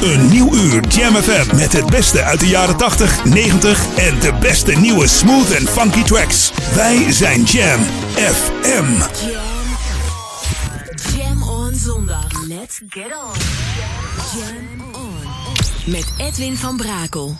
Een nieuw uur Jam FM met het beste uit de jaren 80, 90 en de beste nieuwe smooth en funky tracks. Wij zijn Jam FM. Jam on zondag. Let's get on. Jam on. Met Edwin van Brakel.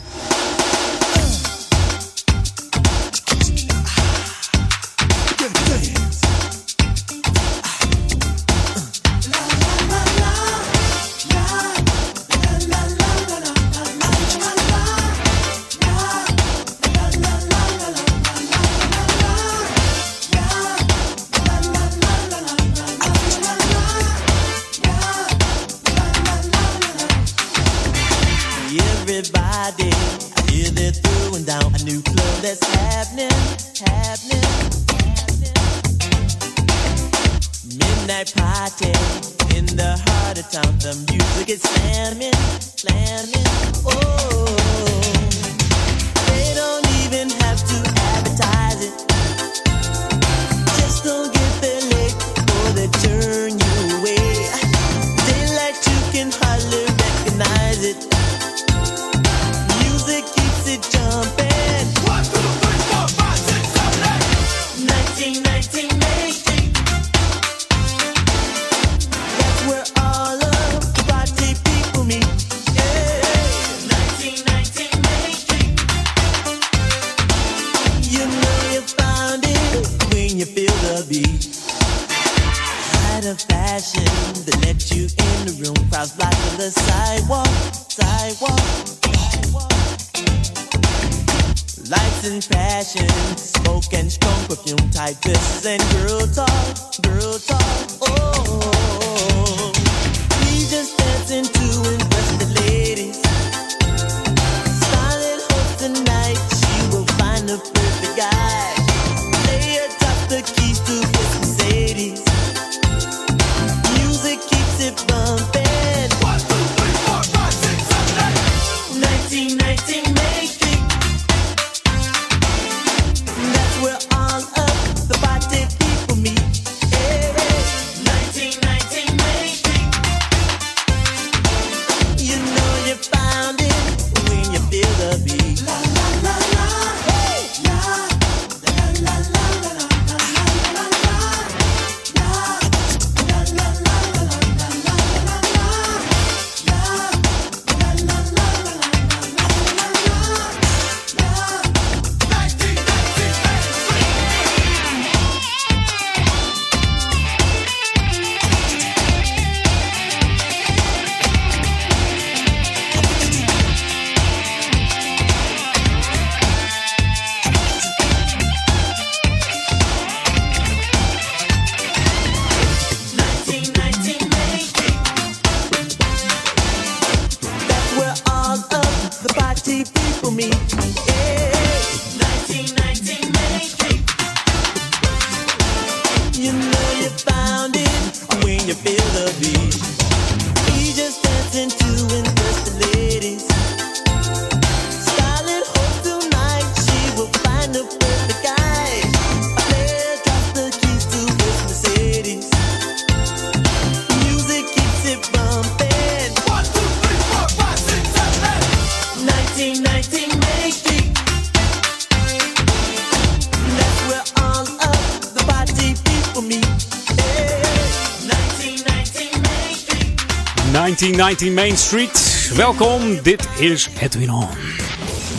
1919 Main Street. Welkom, dit is Edwin On.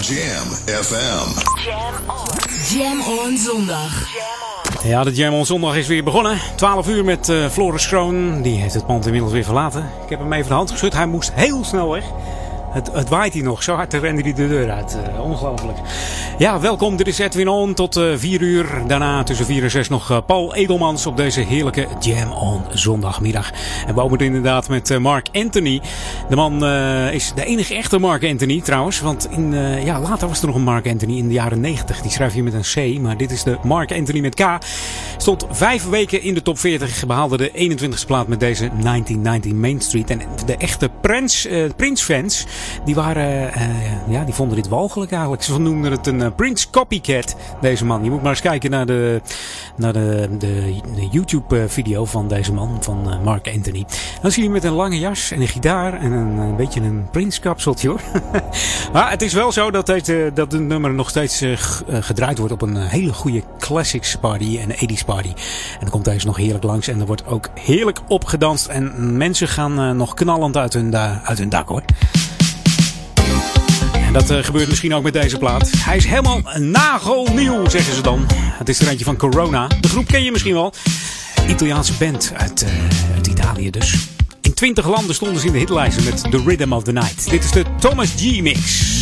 Jam FM. Jam on zondag. Ja, de Jam on zondag is weer begonnen. 12 uur met eh, Floris Kroon. Die heeft het pand inmiddels weer verlaten. Ik heb hem even de hand geschud. Hij moest heel snel weg. Het, het waait hier nog. Zo hard rende hij de deur uit. Uh, ongelooflijk. Ja, welkom. Dit is Edwin On tot uh, 4 uur. Daarna tussen 4 en 6 nog uh, Paul Edelmans op deze heerlijke Jam On zondagmiddag. En we openen inderdaad met uh, Mark Anthony. De man is de enige echte Mark Anthony trouwens. Want in, ja, later was er nog een Mark Anthony in de jaren 90. Die schrijf je met een C. Maar dit is de Mark Anthony met K. Stond vijf weken in de top 40. Behaalde de 21ste plaat met deze 1990 Main Street. En de echte Prince, Prince fans die waren, uh, ja, die vonden dit walgelijk eigenlijk. Ze noemden het een uh, Prince copycat, deze man. Je moet maar eens kijken naar de, naar de, de, de YouTube video van deze man, van uh, Mark Anthony. Dan zie je met een lange jas en een gitaar en een, een beetje een Prince kapseltje hoor. maar het is wel zo dat, deze, dat de nummer nog steeds gedraaid wordt op een hele goede classics party en 80s party. En dan komt deze nog heerlijk langs en er wordt ook heerlijk opgedanst en mensen gaan nog knallend uit hun, uit hun dak hoor. En dat uh, gebeurt misschien ook met deze plaat. Hij is helemaal nagelnieuw, zeggen ze dan. Het is er eentje van Corona. De groep ken je misschien wel. Italiaanse band uit, uh, uit Italië dus. In 20 landen stonden ze in de hitlijsten met The Rhythm of the Night. Dit is de Thomas G Mix.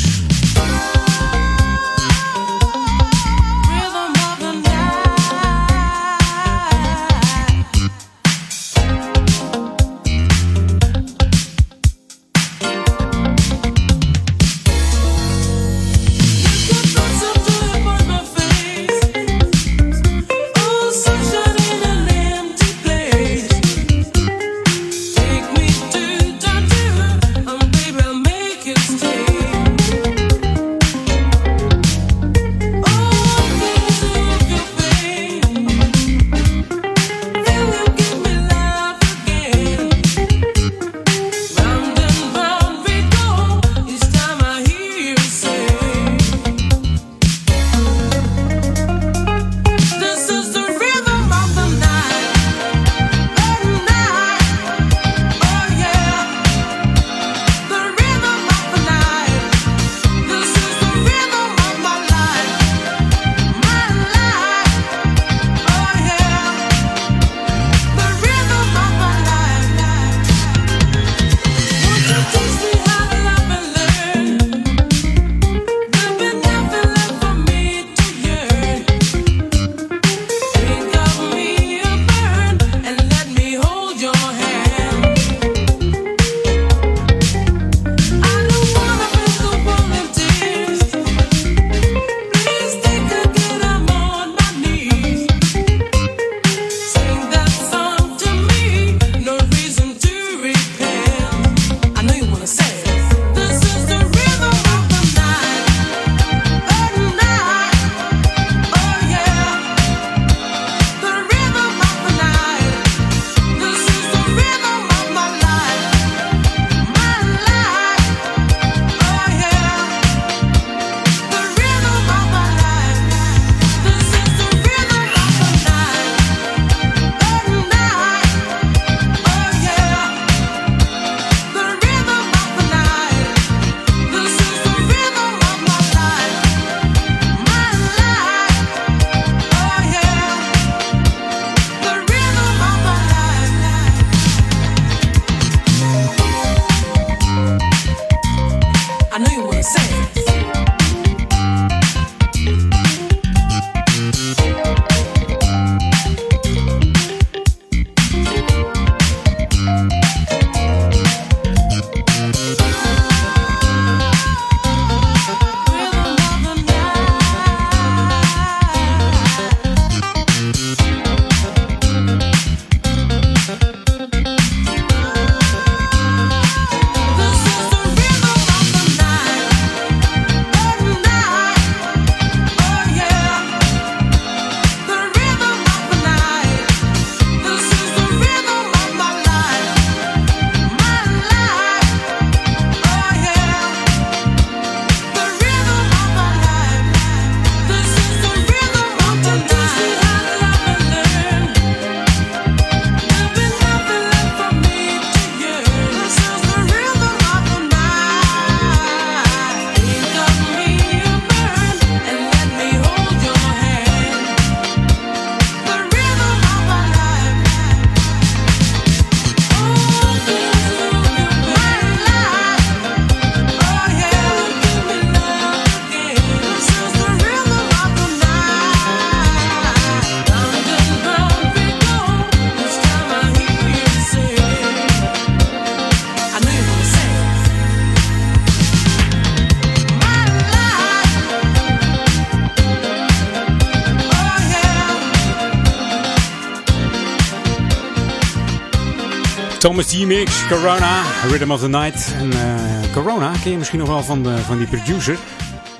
Thomas G. Mix, Corona, Rhythm of the Night. En uh, Corona ken je misschien nog wel van, de, van die producer.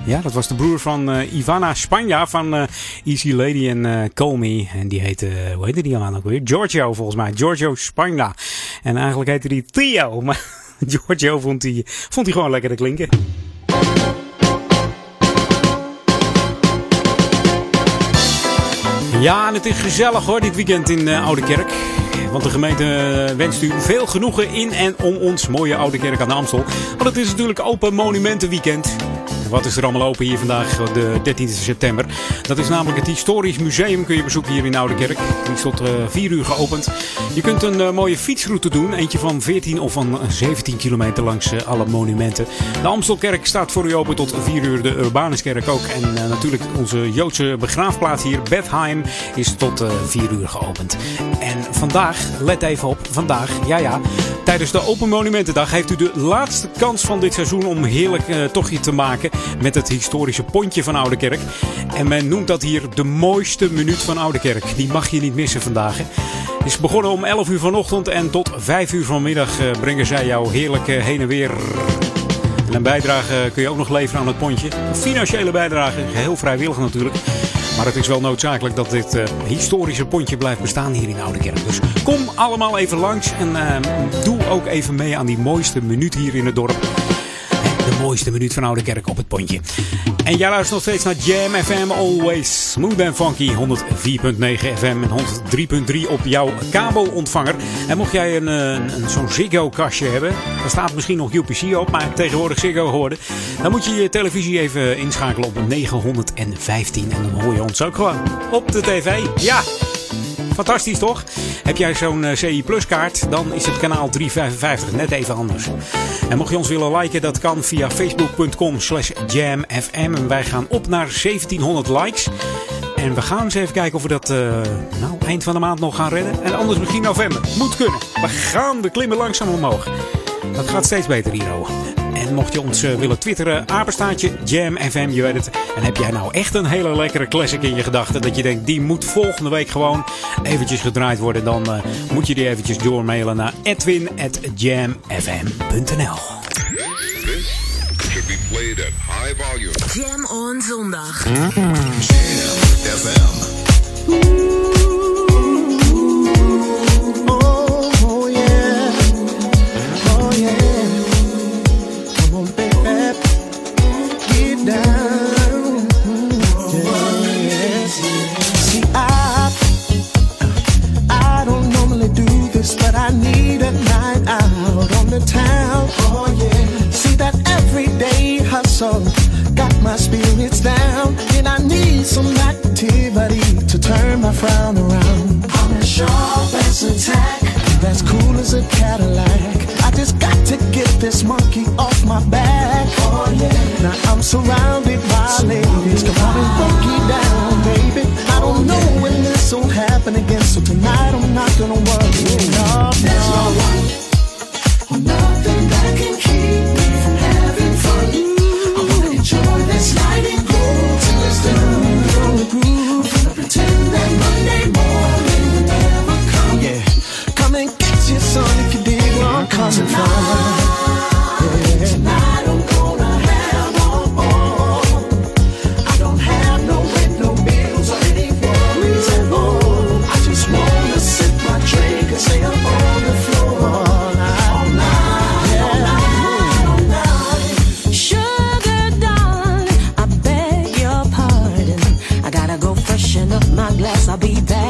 Ja, dat was de broer van uh, Ivana Spanja van uh, Easy Lady en uh. En die heette, hoe heette die aan ook weer? Giorgio volgens mij. Giorgio Spanja. En eigenlijk heette die Theo. Maar Giorgio vond hij vond gewoon lekker te klinken. Ja, en het is gezellig hoor, dit weekend in Oude Kerk. Want de gemeente wenst u veel genoegen in en om ons mooie Oude Kerk aan de Amstel. Want het is natuurlijk Open Monumentenweekend. Wat is er allemaal open hier vandaag, de 13 september? Dat is namelijk het Historisch Museum. Kun je bezoeken hier in Oudekerk. Die is tot uh, 4 uur geopend. Je kunt een uh, mooie fietsroute doen. Eentje van 14 of van 17 kilometer langs alle monumenten. De Amstelkerk staat voor u open tot 4 uur. De Urbanuskerk ook. En natuurlijk onze Joodse begraafplaats hier, Bethheim, is tot 4 uur geopend. En vandaag, let even op, vandaag, ja ja, tijdens de Open Monumentendag heeft u de laatste kans van dit seizoen om heerlijk tochtje te maken met het historische pontje van Oudekerk. En men noemt dat hier de mooiste minuut van Oudekerk. Die mag je niet missen vandaag. Hè? Het is begonnen om 11 uur vanochtend en tot 5 uur vanmiddag brengen zij jou heerlijk heen en weer. En een bijdrage kun je ook nog leveren aan het pontje. Een financiële bijdrage, heel vrijwillig natuurlijk. Maar het is wel noodzakelijk dat dit uh, historische pontje blijft bestaan hier in Oudekerk. Dus kom allemaal even langs en uh, doe ook even mee aan die mooiste minuut hier in het dorp mooiste minuut van Oude Kerk op het pontje. En jij luistert nog steeds naar Jam FM Always Smooth and Funky 104.9 FM en 103.3 op jouw kabelontvanger. En mocht jij een, een, een zo'n Ziggo-kastje hebben, daar staat misschien nog UPC op, maar tegenwoordig Ziggo geworden. Dan moet je je televisie even inschakelen op 915 en dan hoor je ons ook gewoon op de tv. Ja! Fantastisch toch? Heb jij zo'n CI Plus kaart, dan is het kanaal 355 net even anders. En mocht je ons willen liken, dat kan via facebook.com slash jamfm. En wij gaan op naar 1700 likes. En we gaan eens even kijken of we dat uh, nou, eind van de maand nog gaan redden. En anders misschien november. Moet kunnen. We gaan, we klimmen langzaam omhoog. Dat gaat steeds beter hier. En mocht je ons uh, willen twitteren, apenstaatje Jam FM, je weet het. En heb jij nou echt een hele lekkere classic in je gedachten, dat je denkt, die moet volgende week gewoon eventjes gedraaid worden, dan uh, moet je die eventjes doormailen naar edwin.jamfm.nl should be played at high volume. Jam on zondag. Jam FM. The town. Oh yeah. See that everyday hustle got my spirits down, and I need some activity to turn my frown around. I'm as sharp as a tack, that's cool as a Cadillac. I just got to get this monkey off my back. Oh yeah. Now I'm surrounded by ladies. Come on and it down, baby. I don't know when this will happen again, so tonight I'm not gonna worry. No, There's no I'll be back.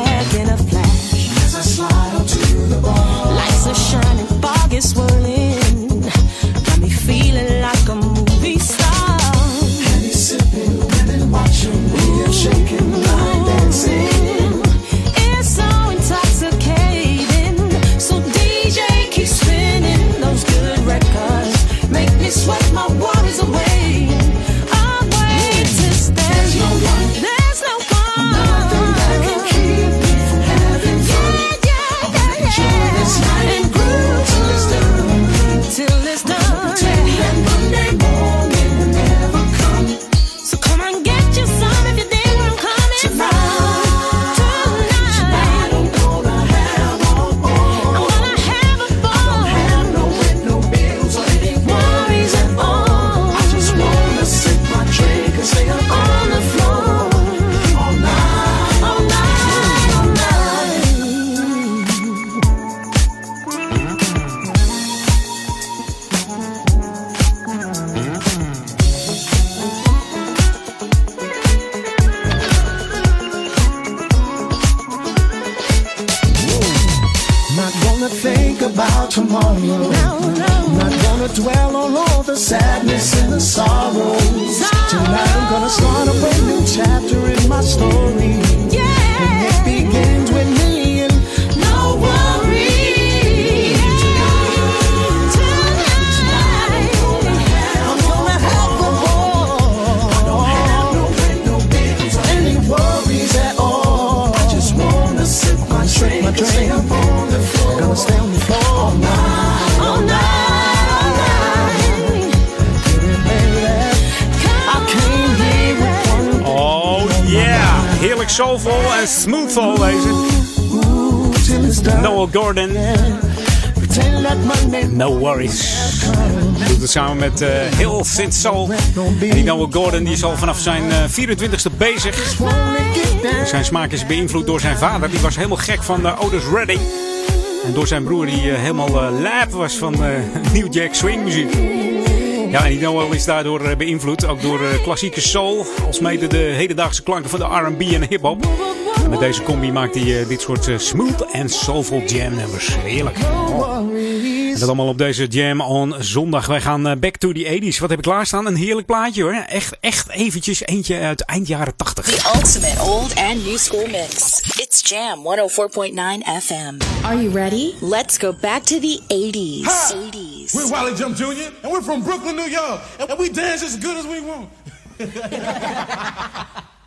Synth Soul. En Gordon die is al vanaf zijn eh, 24ste bezig. Zijn smaak is beïnvloed door zijn vader. Die was helemaal gek van eh, Otis Redding. En door zijn broer die eh, helemaal eh lijp was van eh, New Jack Swing muziek. Ja, en is daardoor eh, beïnvloed. Ook door eh, klassieke soul. Alsmede de hedendaagse klanken van de R&B en de hip-hop. Met deze combi maakt hij eh, dit soort eh, smooth en soulful jam nummers. Heerlijk. Dat allemaal op deze Jam on zondag. Wij gaan eh, back to the 80s. Wat heb ik klaarstaan? Een heerlijk plaatje hoor. Echt, echt eventjes eentje uit eind jaren 80. The ultimate old and new school mix. It's Jam 104.9 FM. Are you ready? Let's go back to the 80s. 80s. We're Wiley Jump Jr. and we're from Brooklyn, New York, and we dance as good as we want.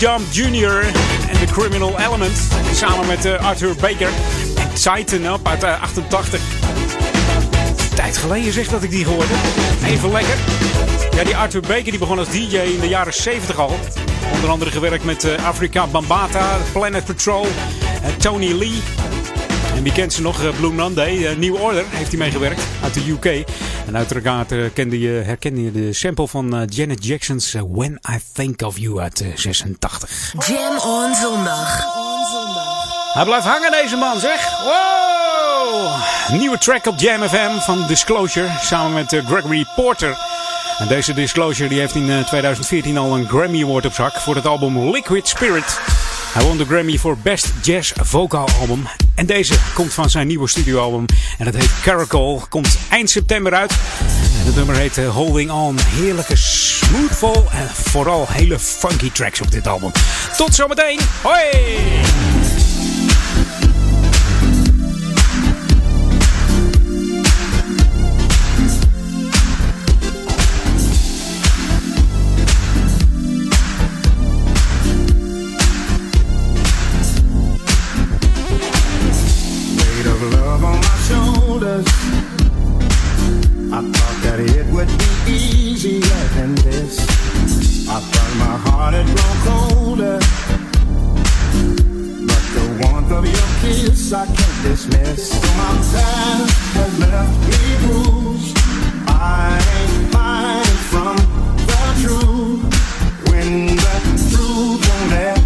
Jump Jr. en The Criminal Element. Samen met eh, Arthur Baker. Tighten Up uit eh, 88. Tijd geleden zeg dat ik die hoorde. Even lekker. Ja, die Arthur Baker die begon als DJ in de jaren 70 al. Onder andere gewerkt met eh, Afrika Bambata, Planet Patrol, Tony Lee. En wie kent ze nog? Blue Monday, New Order heeft hij meegewerkt uit de UK. En uiteraard eh, herkende je, herkende je de sample van eh, Janet Jackson's eh, When I Think of You uit 86. Jam on zondag. Hij blijft hangen deze man zeg. Wow! Nieuwe track op Jam FM van Disclosure samen met Gregory Porter. En deze Disclosure die heeft in 2014 al een Grammy Award op zak voor het album Liquid Spirit. Hij won de Grammy voor Best Jazz Vocal Album en deze komt van zijn nieuwe studioalbum. En dat heet Caracal. Komt eind september uit. En het nummer heet eh, Holding On. Heerlijke smoothful en vooral hele funky tracks op dit album. Tot zometeen. Hoi! is I can't dismiss. My past has left me bruised. I ain't hiding from the truth. When the truth don't let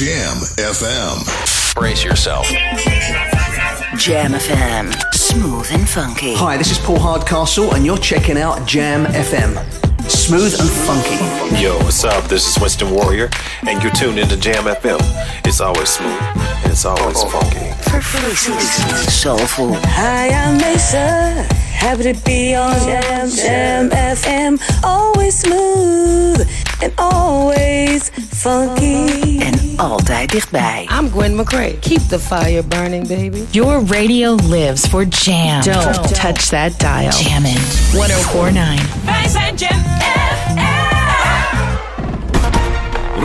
Jam FM. Brace yourself. Jam FM. Smooth and funky. Hi, this is Paul Hardcastle, and you're checking out Jam FM. Smooth and funky. Yo, what's up? This is Winston Warrior, and you're tuned into Jam FM. It's always smooth, and it's always oh, funky. For. Soulful. Hi, I'm Mesa. Happy to be on Jam, Jam FM. Always smooth and always funky. En altijd dichtbij. I'm Gwen McCrae. Keep the fire burning, baby. Your radio lives for jam. Don't touch that dial. Jammin' 1049. Wij zijn Jam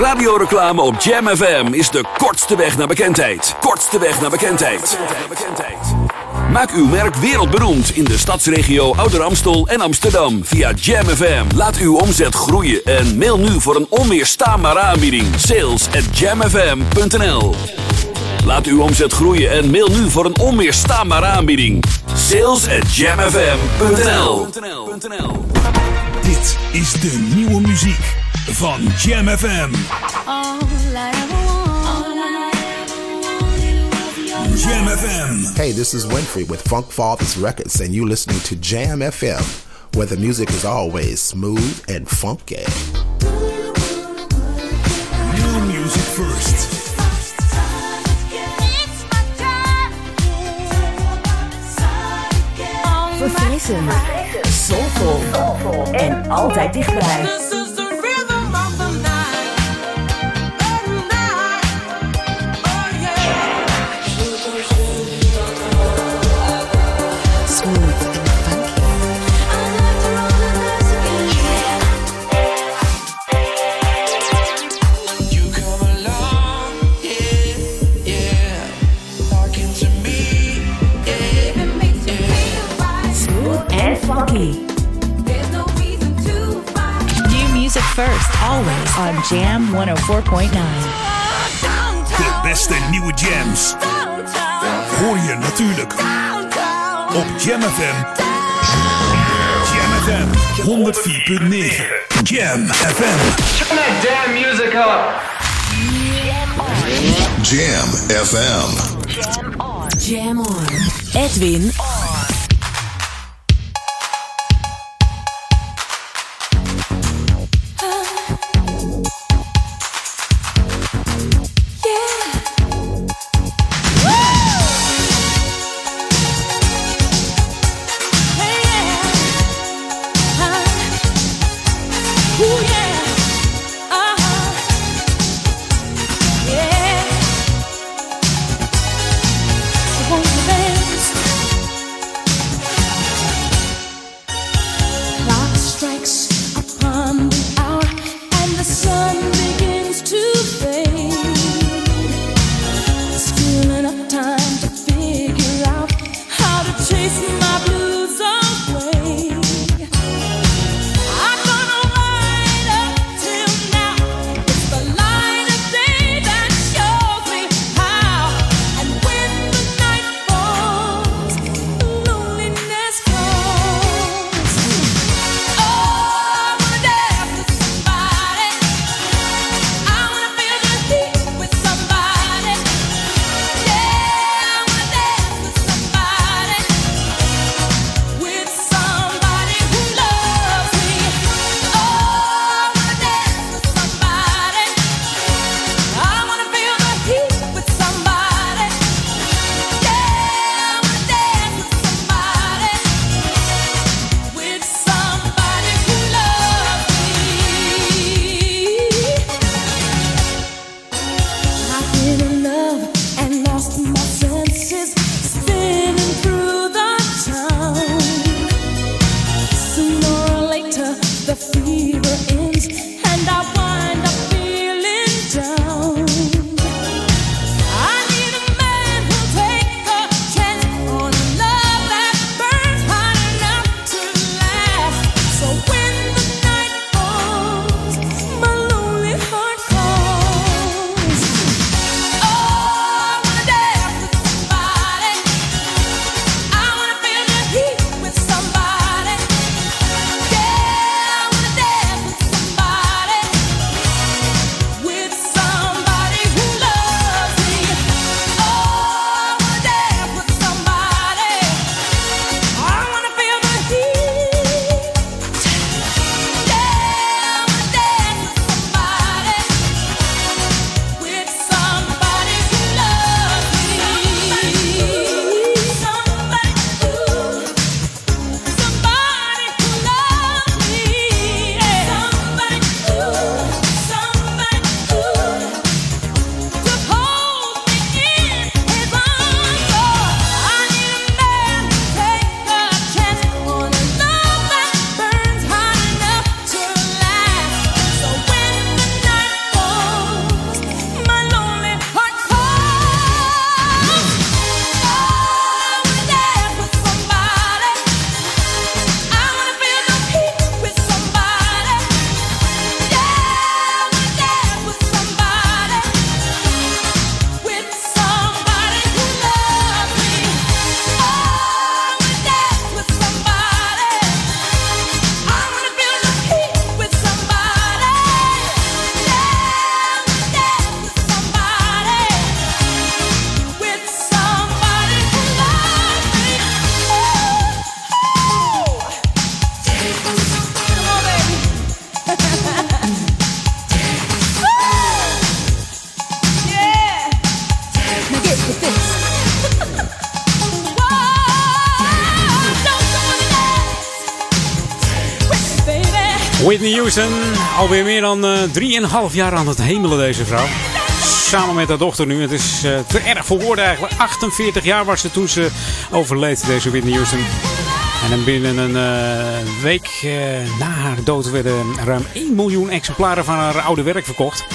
Radioreclame op Jam FM is de kortste weg naar bekendheid. Kortste weg naar bekendheid. Maak uw merk wereldberoemd in de stadsregio Ouder Amstel en Amsterdam via Jam FM. Laat uw omzet groeien en mail nu voor een onweerstaanbare aanbieding. Sales at jamfm.nl Laat uw omzet groeien en mail nu voor een onweerstaanbare aanbieding. Sales at jamfm.nl Dit is de nieuwe muziek van Jam FM. Jam FM. Hey, this is Winfrey with Funk Fathers Records, and you're listening to Jam FM, where the music is always smooth and funky. New music first. Verfrissend. Soulful. En altijd dichtbij. Always on Jam 104.9. De beste nieuwe jams. Hoor je natuurlijk op Jam FM. Jam FM 104.9. Jam FM. Turn that damn music up. Jam FM. Jam on. Edwin Clock alweer meer dan uh, 3,5 jaar aan het hemelen deze vrouw. Samen met haar dochter nu. Het is uh, te erg voor woorden eigenlijk. 48 jaar was ze toen ze overleed, deze Whitney Houston. En binnen een uh, week na haar dood werden ruim 1 miljoen exemplaren van haar oude werk verkocht.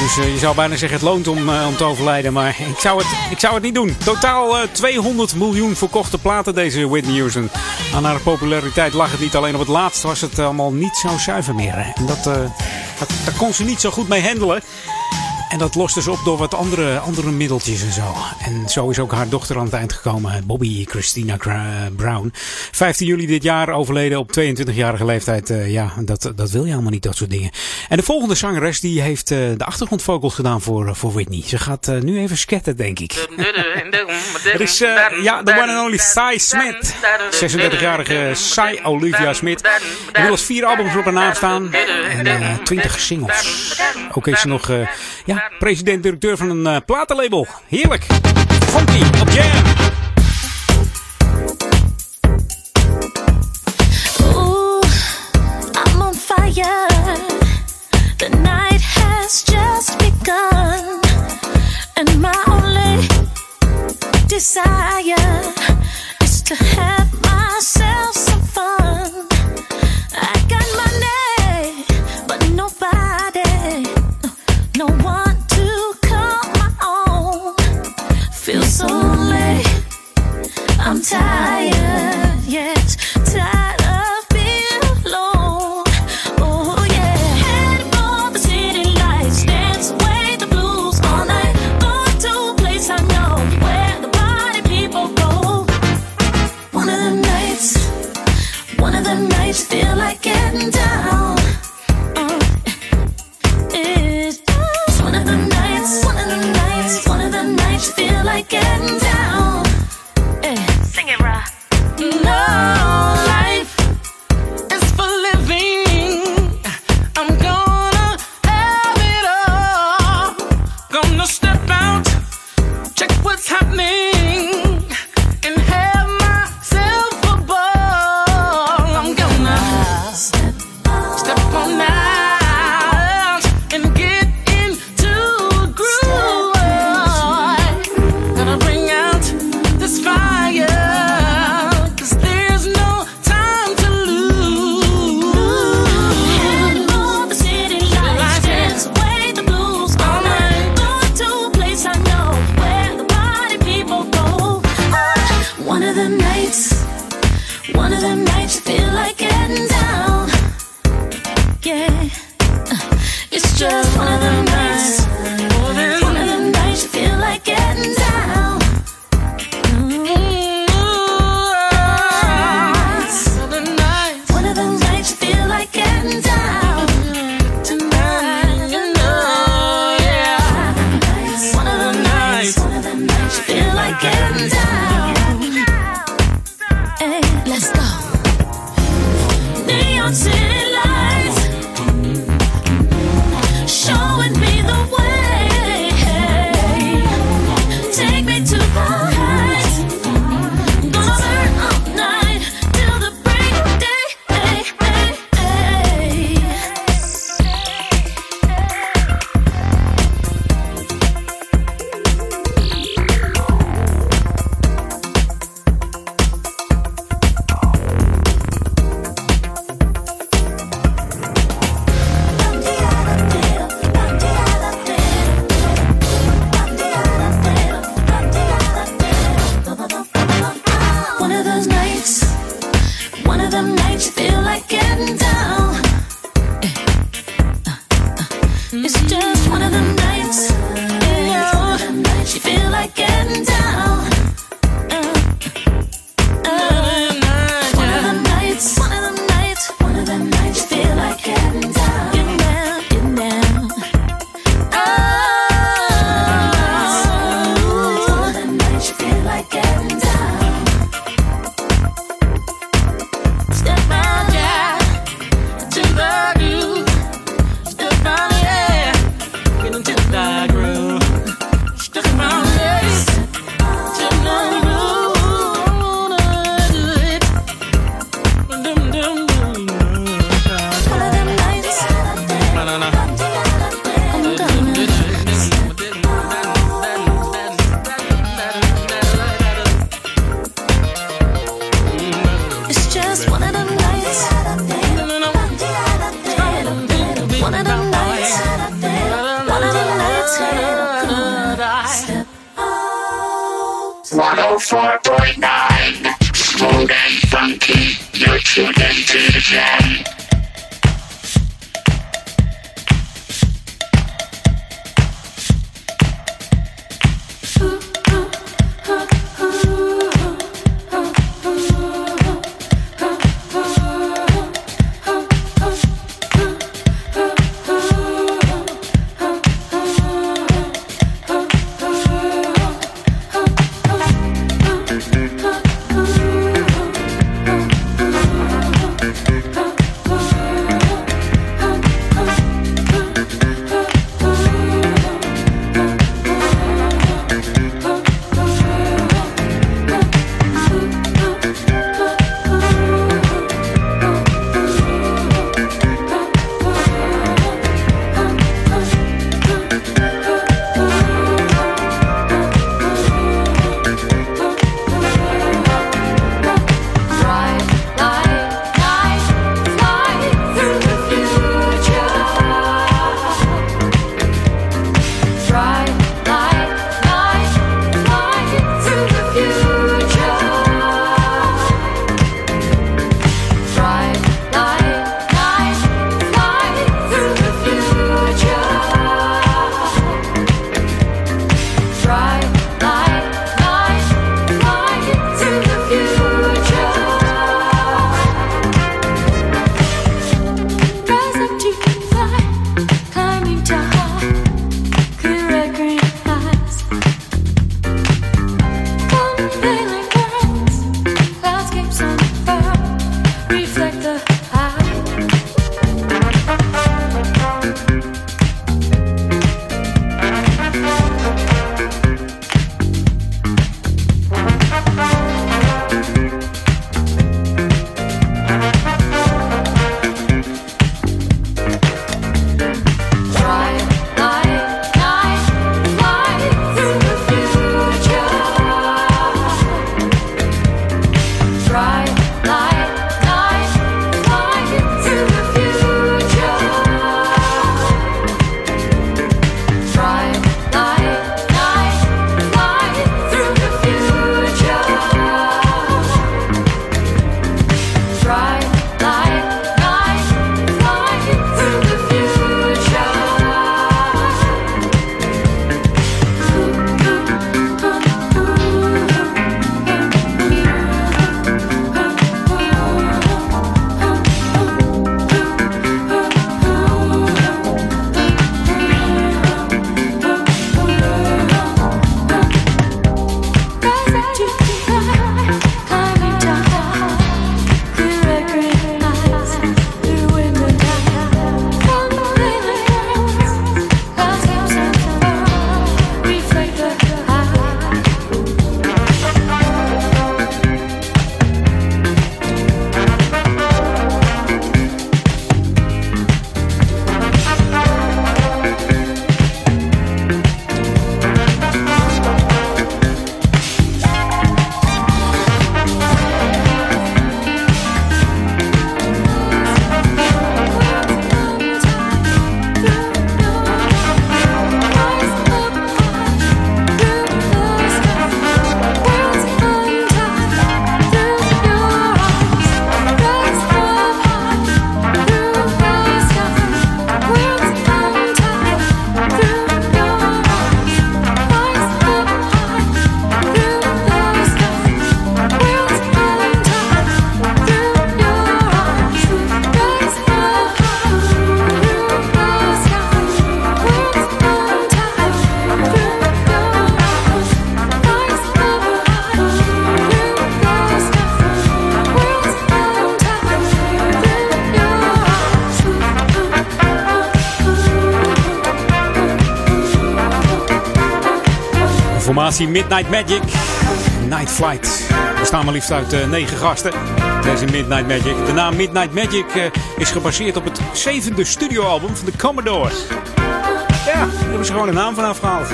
Dus uh, je zou bijna zeggen het loont om, om te overlijden, maar ik zou het, ik zou het niet doen. Totaal 200 miljoen verkochte platen deze Whitney Houston. Aan haar populariteit lag het niet alleen op het laatst, was het allemaal niet zo zuiver meer. En dat, dat, kon ze niet zo goed mee handelen. En dat loste ze op door wat andere, andere middeltjes en zo. En zo is ook haar dochter aan het eind gekomen, Bobby Christina Brown. 15 juli dit jaar overleden op 22-jarige leeftijd. Uh, ja, dat, dat wil je helemaal niet, dat soort dingen. En de volgende zangeres die heeft uh, de achtergrondvocals gedaan voor, uh, voor Whitney. Ze gaat nu even sketten, denk ik. er is ja, de one and only Cy Smith. 36-jarige Cy Olivia Smith. Inmiddels vier albums op haar naam staan. En 20 singles. Ook heeft ze nog ja, president-directeur van een uh, platenlabel. Heerlijk. Funky op Jam. Ooh, I'm on fire. The night has just begun. And my only desire is to have myself Feel so late. I'm tired, formatie Midnight Magic. Night Flight. We staan maar liefst uit eh, negen gasten. Deze Midnight Magic. De naam Midnight Magic eh, is gebaseerd op het zevende studioalbum van de Commodores. Ja, daar hebben ze gewoon een naam van afgehaald.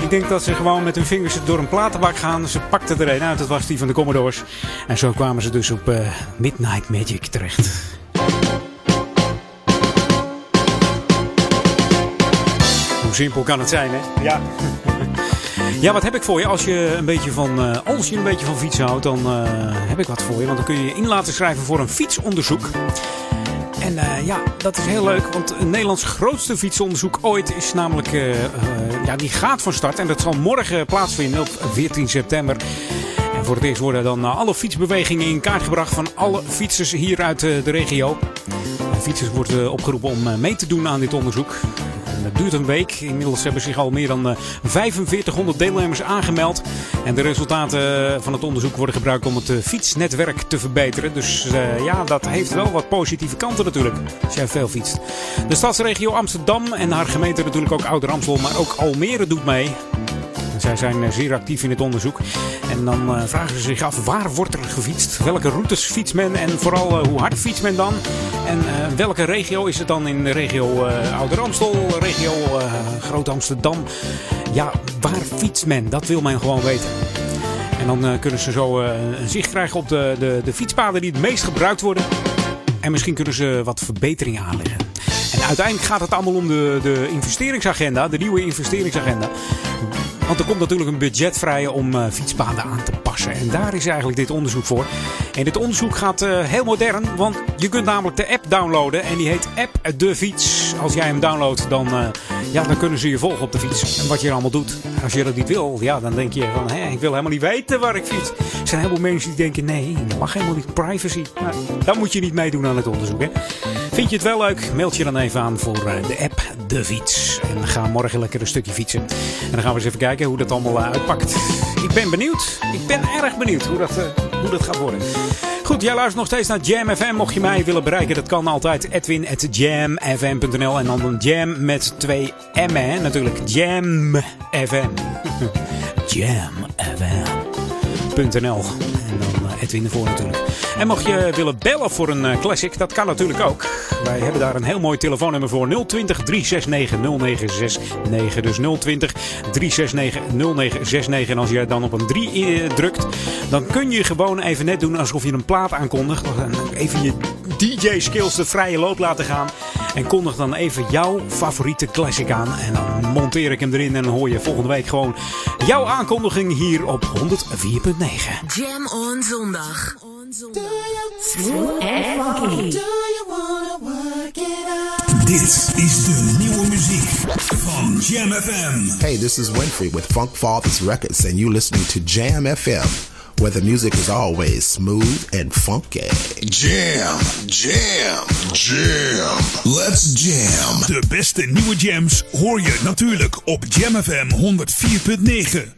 Ik denk dat ze gewoon met hun vingers door een platenbak gaan. Ze pakten er een uit, dat was die van de Commodores. En zo kwamen ze dus op eh, Midnight Magic terecht. Hoe simpel kan het zijn, hè? Ja. Ja, wat heb ik voor je? Als je een beetje van, eh, als je een beetje van fietsen houdt, dan eh, heb ik wat voor je. Want dan kun je je in laten schrijven voor een fietsonderzoek. En eh, ja, dat is heel leuk, want Nederlands grootste fietsonderzoek ooit is namelijk, ja, die gaat van start. En dat zal morgen plaatsvinden op 14 september. En voor het eerst worden dan alle fietsbewegingen in kaart gebracht van alle fietsers hier uit de regio. Fietsers worden opgeroepen om mee te doen aan dit onderzoek. Dat duurt een week. Inmiddels hebben zich al meer dan eh, 4500 deelnemers aangemeld. En de resultaten eh, van het onderzoek worden gebruikt om het eh, fietsnetwerk te verbeteren. Dus eh, ja, dat heeft wel wat positieve kanten natuurlijk. Als jij veel fietst. De stadsregio Amsterdam en haar gemeente natuurlijk ook Ouder Amstel, maar ook Almere doet mee. Zij zijn eh, zeer actief in het onderzoek. En dan eh, vragen ze zich af waar wordt er gefietst? Welke routes fietst men? En vooral eh, hoe hard fietst men dan? En eh, welke regio is het dan in de regio eh Ouder Amstel, regio eh Groot Amsterdam? Ja, waar fietst men? Dat wil men gewoon weten. En dan kunnen ze zo een zicht krijgen op de, de, de fietspaden die het meest gebruikt worden. En misschien kunnen ze wat verbeteringen aanleggen. En uiteindelijk gaat het allemaal om de, de investeringsagenda, de nieuwe investeringsagenda. Want er komt natuurlijk een budget vrij om fietspaden aan te En daar is eigenlijk dit onderzoek voor. En dit onderzoek gaat eh, heel modern, want je kunt namelijk de app downloaden. En die heet App de Fiets. Als jij hem downloadt, dan, eh, ja, dan kunnen ze je volgen op de fiets. En wat je er allemaal doet. Als je dat niet wil, ja, dan denk je van, hé, ik wil helemaal niet weten waar ik fiets. Er zijn heel veel mensen die denken, nee, dat mag helemaal niet. Privacy. Nou, dan moet je niet meedoen aan het onderzoek, hè. Vind je het wel leuk? Meld je dan even aan voor eh, de app De Fiets. En ga morgen lekker een stukje fietsen. En dan gaan we eens even kijken hoe dat allemaal eh, uitpakt. Ik ben benieuwd. Ik ben erg benieuwd hoe dat, eh, hoe dat gaat worden. Goed, jij luistert nog steeds naar Jam FM. Mocht je mij willen bereiken, dat kan altijd. Edwin.jamfm.nl En dan een jam met twee M, hè? Natuurlijk. Jam FM. Jam FM.nl. Edwin ervoor natuurlijk. En mocht je willen bellen voor een eh, classic, dat kan natuurlijk ook. Wij hebben daar een heel mooi telefoonnummer voor. 020 369 0969. Dus 020 369 0969. En als je dan op een 3 eh, drukt, dan kun je gewoon even net doen alsof je een plaat aankondigt. Even je DJ-skills de vrije loop laten gaan. En kondig dan even jouw favoriete classic aan. En dan monteer ik hem erin en dan hoor je volgende week gewoon jouw aankondiging hier op 104.9. Jam on zondag. Smooth and funky. Dit is de nieuwe muziek van Jam FM. Hey, this is Winfrey with Funk Fathers Records, and you listening to Jam FM, where the music is always smooth and funky. Jam, jam, jam. Let's jam. De beste nieuwe jams hoor je natuurlijk op Jam FM 104.9.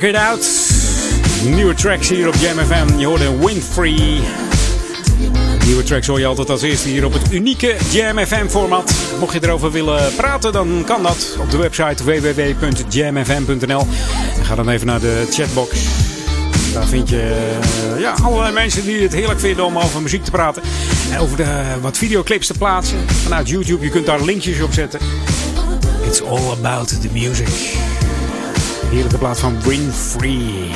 Work It Out. Nieuwe tracks hier op Jam FM. Je hoorde Windfree. Nieuwe tracks hoor je altijd als eerste hier op het unieke Jam FM format. Mocht je erover willen praten, dan kan dat op de website www.jamfm.nl. Ga dan even naar de chatbox. Daar vind je eh, ja, allerlei mensen die het heerlijk vinden om over muziek te praten. En over de, wat videoclips te plaatsen vanuit YouTube. Je kunt daar linkjes op zetten. It's all about the music. Heerlijke plaat van Winfree.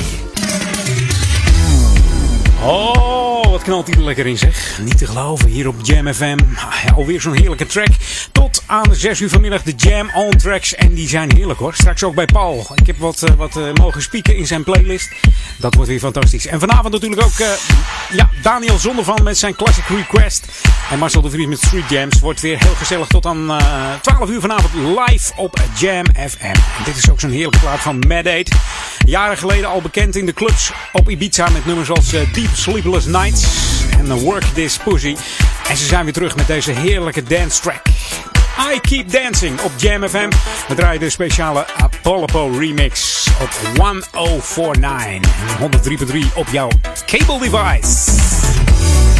Oh, wat knalt hij er lekker in zeg. Niet te geloven, hier op Jam FM. Ja, alweer zo'n heerlijke track. Tot aan 6 uur vanmiddag de Jam On Tracks. En die zijn heerlijk hoor. Straks ook bij Paul. Ik heb wat, eh, wat eh, mogen spieken in zijn playlist. Dat wordt weer fantastisch. En vanavond natuurlijk ook eh, ja, Daniel Zondervan met zijn Classic Request. En Marcel de Vries met Street Jams. Wordt weer heel gezellig tot aan 12 uur vanavond live op Jam FM. Dit is ook zo'n heerlijke plaat van Mad 8. Jaren geleden al bekend in de clubs op Ibiza met nummers als Deep Sleepless Nights en Work This Pussy. En ze zijn weer terug met deze heerlijke dance track. I Keep Dancing op Jam FM. We draaien de speciale Apollo remix op 1049 en 103.3 op jouw cable device.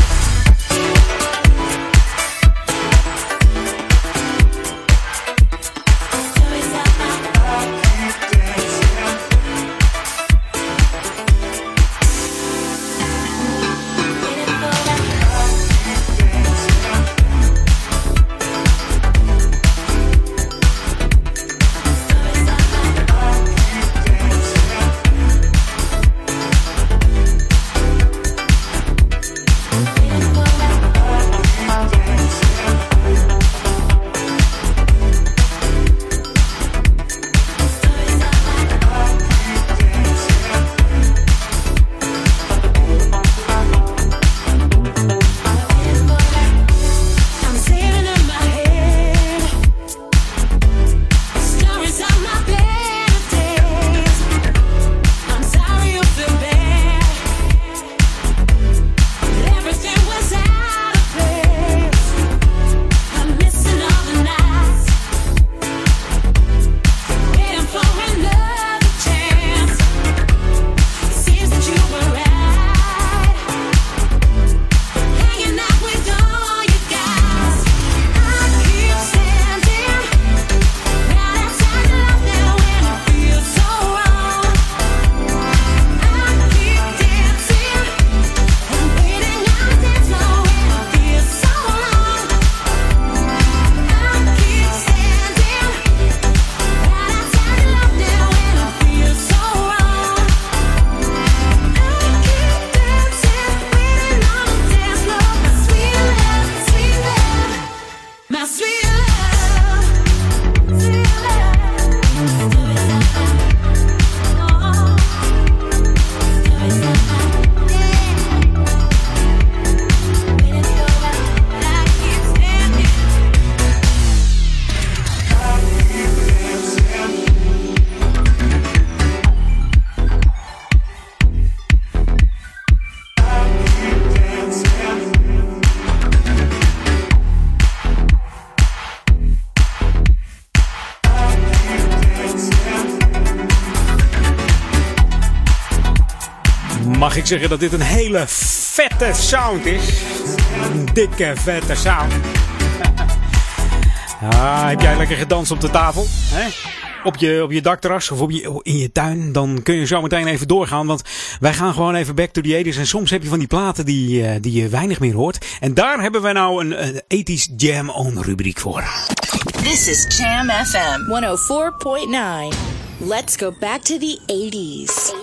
Zeggen dat dit een hele vette sound is? Een dikke, vette sound. Ah, heb jij lekker gedanst op de tafel? Hè? Op je, op je dakterras of op je, in je tuin? Dan kun je zo meteen even doorgaan. Want wij gaan gewoon even back to the 80s. En soms heb je van die platen die, eh, die je weinig meer hoort. En daar hebben wij nou een, een 80s Jam On rubriek voor. This is Jam FM 104.9. Let's go back to the 80s.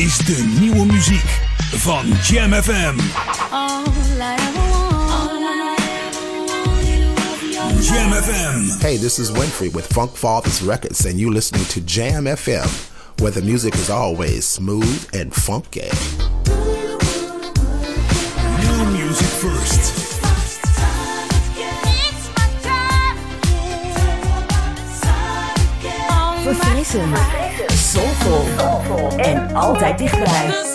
Is de nieuwe muziek van Jam FM. All I ever want, all I ever want is your Jam FM. Hey, this is Winfrey with Funk Fathers Records, and you're listening to Jam FM, where the music is always smooth and funky. New music first. Verfrissend. Soulful. En altijd dichtbij.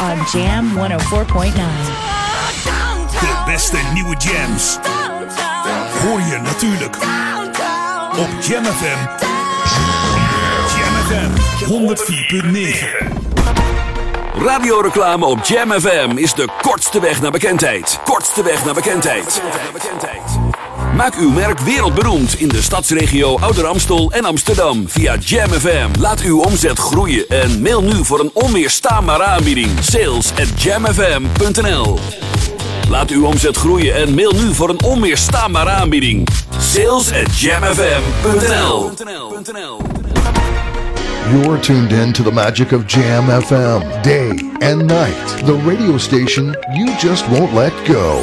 On Jam 104.9. De beste nieuwe jams. Hoor je natuurlijk op Jam FM. Jam FM 104.9. Radioreclame op Jam FM is de kortste weg naar bekendheid. Kortste weg naar bekendheid. Maak uw merk wereldberoemd in de stadsregio Ouder Amstel en Amsterdam via Jam FM. Laat uw omzet groeien en mail nu voor een onweerstaanbare aanbieding. Sales at jamfm.nl Laat uw omzet groeien en mail nu voor een onweerstaanbare aanbieding. Sales at jamfm.nl You're tuned in to the magic of Jam FM, day and night. The radio station you just won't let go.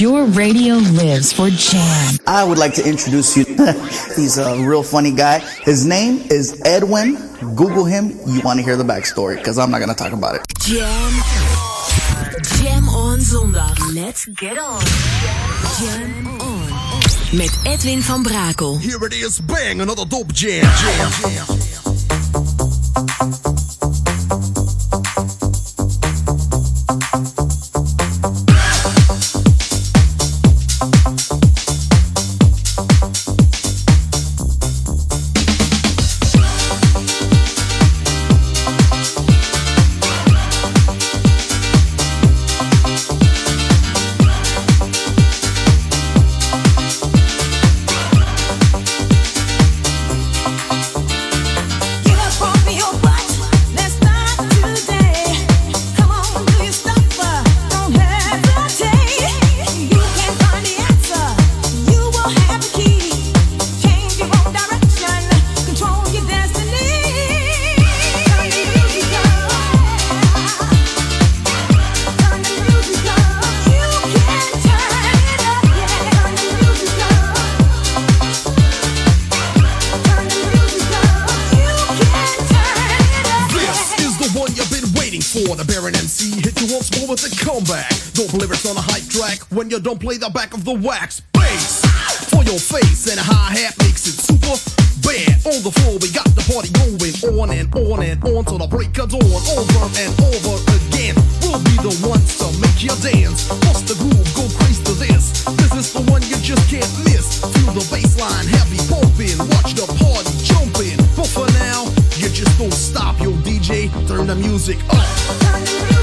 Your radio lives for Jam. I would like to introduce you. He's a real funny guy. His name is Edwin. Google him. You want to hear the backstory because I'm not going to talk about it. Jam. Jam on zondag. Let's get on. Jam on. Met Edwin van Brakel. Here it is, bang, another dope jam. Jam, jam. Dope lyrics on a hype track when you don't play the back of the wax. Bass for your face and a hi hat makes it super bad. On the floor, we got the party going on and on and on till the break of dawn. Over and over again. We'll be the ones to make you dance. Bust the groove, go crazy to this. This is the one you just can't miss. Feel the bass line heavy pumping. Watch the party jumping. But for now, you just don't stop, yo DJ. Turn the music up.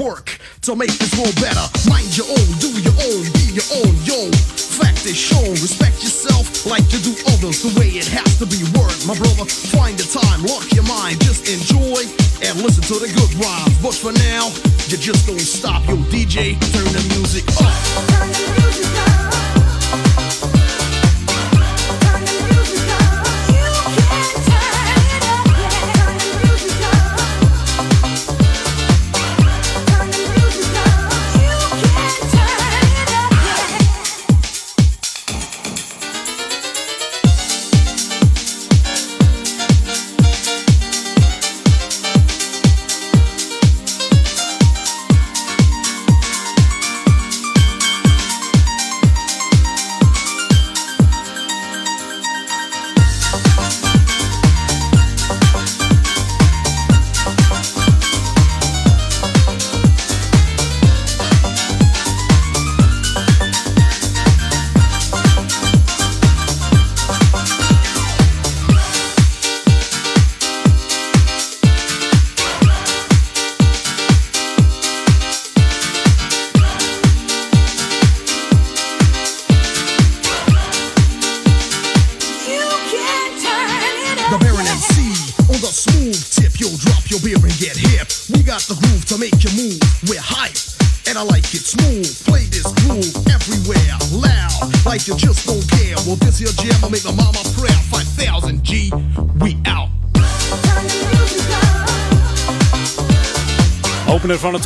Work to make this world better. Mind your own, do your own, be your own, yo. Fact is shown, respect yourself like you do others the way it has to be. Word, my brother, find the time, lock your mind, just enjoy and listen to the good rhymes. But for now, you just don't stop, yo, DJ, turn the music up.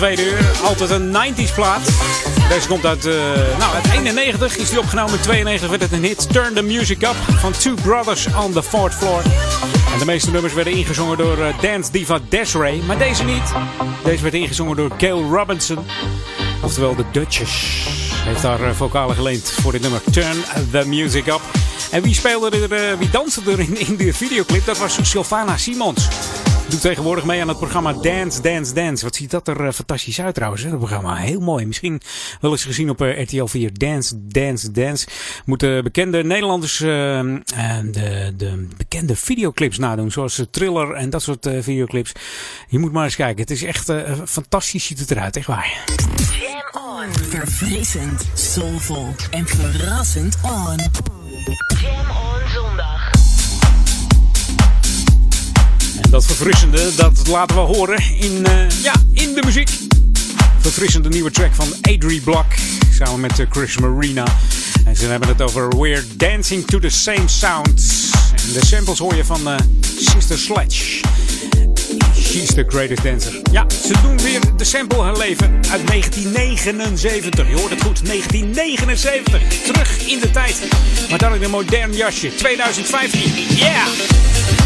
Tweede uur. Altijd een 90s plaat. Deze komt uit, eh, nou, uit 91 is die opgenomen. In 92 werd het een hit. Turn the Music Up van Two Brothers on the Fourth Floor. En de meeste nummers werden ingezongen door eh, dance diva Desiree. Maar deze niet. Deze werd ingezongen door Gail Robinson. Oftewel de Duchess. Heeft haar eh, vocalen geleend voor dit nummer. Turn the Music Up. En wie speelde er, wie danste er in, in de videoclip? Dat was Sylvana Simons. Doet tegenwoordig mee aan het programma Dance, Dance, Dance. Wat ziet dat er eh, fantastisch uit trouwens, dat programma. Heel mooi. Misschien wel eens gezien op eh, RTL 4. Dance, Dance, Dance. Moeten bekende Nederlanders eh, de, de bekende videoclips nadoen. Zoals Thriller en dat soort videoclips. Je moet maar eens kijken. Het is echt fantastisch ziet het eruit. Echt waar. Jam on. Verfrissend, soulvol en verrassend on. Dat verfrissende, dat laten we horen in, eh, ja, in de muziek. Verfrissende nieuwe track van Adri Block. Samen met eh, Chris Marina. En ze hebben het over We're Dancing to the Same Sounds. En de samples hoor je van eh, Sister Sledge. She's the greatest dancer. Ja, ze doen weer de sample herleven uit 1979. Je hoort het goed, 1979. Terug in de tijd. Maar dan in een modern jasje. 2015. Yeah!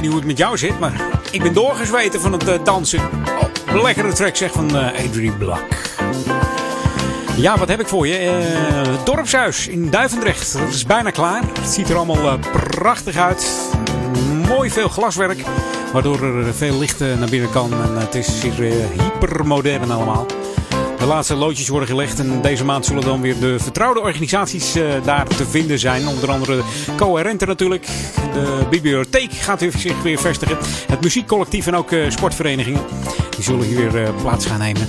Weet niet hoe het met jou zit, maar ik ben doorgezweten van het eh, dansen. Oh, lekkere track zeg van eh Adrian Blak. Ja, wat heb ik voor je? Eh, het dorpshuis in Duivendrecht. Dat is bijna klaar. Het ziet er allemaal eh, prachtig uit. Mooi veel glaswerk. Waardoor er veel licht eh, naar binnen kan. En het is hier eh, hypermodern allemaal. De laatste loodjes worden gelegd en deze maand zullen dan weer de vertrouwde organisaties eh, daar te vinden zijn. Onder andere Coherente natuurlijk. De bibliotheek gaat zich weer vestigen. Het muziekcollectief en ook eh, sportverenigingen. Die zullen hier weer eh, plaats gaan nemen.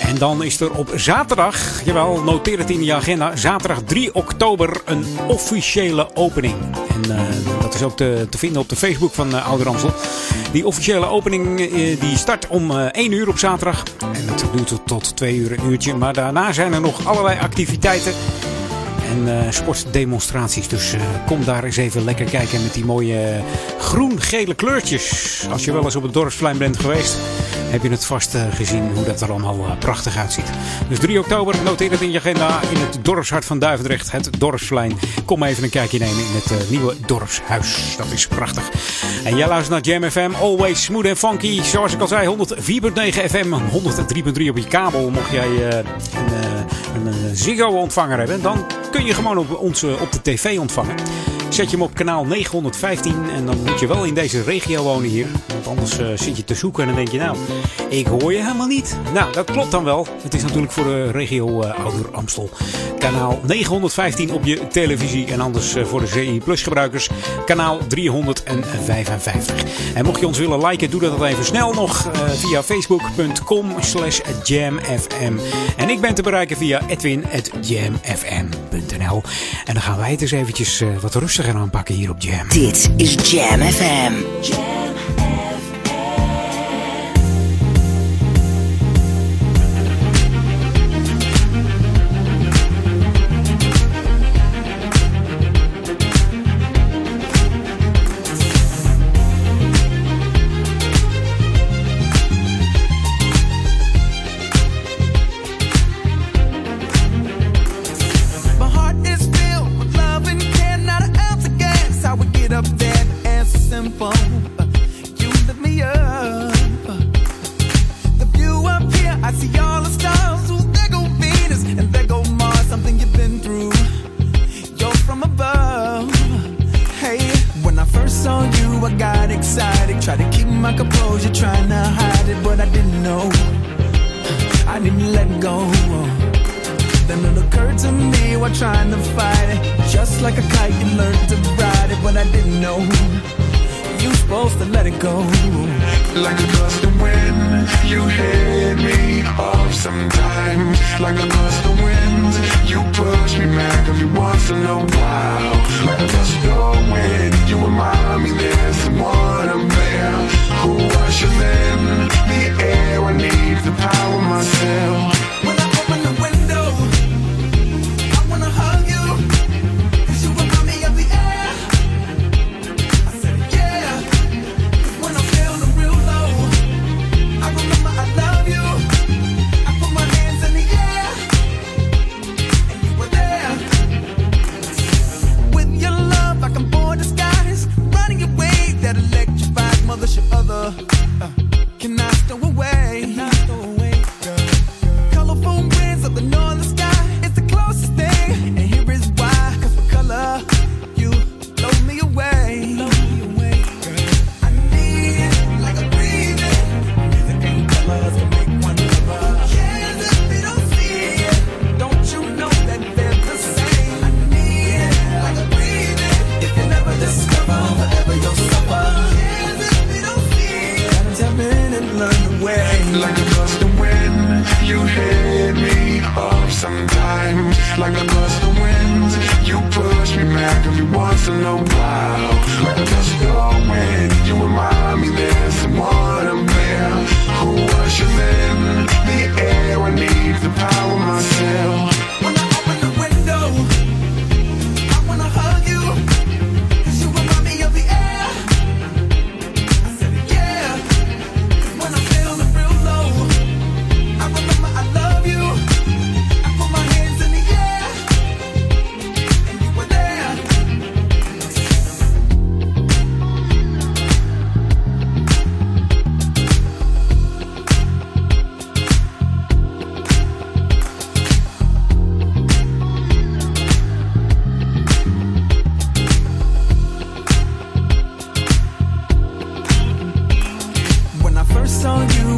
En dan is er op zaterdag, jawel, noteer het in je agenda, zaterdag 3 oktober een officiële opening. En eh, dat is ook te, te vinden op de Facebook van uh, Oude Ramsel. Die officiële opening die start om eh 1 uur op zaterdag. En dat duurt tot 2 uur een uurtje. Maar daarna zijn er nog allerlei activiteiten en eh, sportdemonstraties. Dus eh, kom daar eens even lekker kijken met die mooie eh, groen-gele kleurtjes. Als je wel eens op het dorpsplein bent geweest, heb je het vast eh, gezien hoe dat er allemaal eh, prachtig uitziet. Dus 3 oktober, noteer het in je agenda in het dorpshart van Duivendrecht, het dorpsplein. Kom even een kijkje nemen in het eh, nieuwe dorpshuis. Dat is prachtig. En jij luistert naar Jam FM, always smooth en funky. Zoals ik al zei, 104.9 FM, 103.3 op je kabel. Mocht jij een, een, eh, Ziggo-ontvanger hebben, dan kun je gewoon op, ons op de tv ontvangen. Zet je hem op kanaal 915 en dan moet je wel in deze regio wonen hier. Want anders eh, zit je te zoeken en dan denk je nou, ik hoor je helemaal niet. Nou, dat klopt dan wel. Het is natuurlijk voor de regio eh, Ouder Amstel. Kanaal 915 op je televisie en anders eh, voor de CI Plus gebruikers kanaal 355. En mocht je ons willen liken, doe dat even snel nog via facebook.com slash jamfm. En ik ben te bereiken via edwin.jamfm.nl. En dan gaan wij het eens eventjes eh, wat rustiger aanpakken hier op Jam. Dit is Jam FM.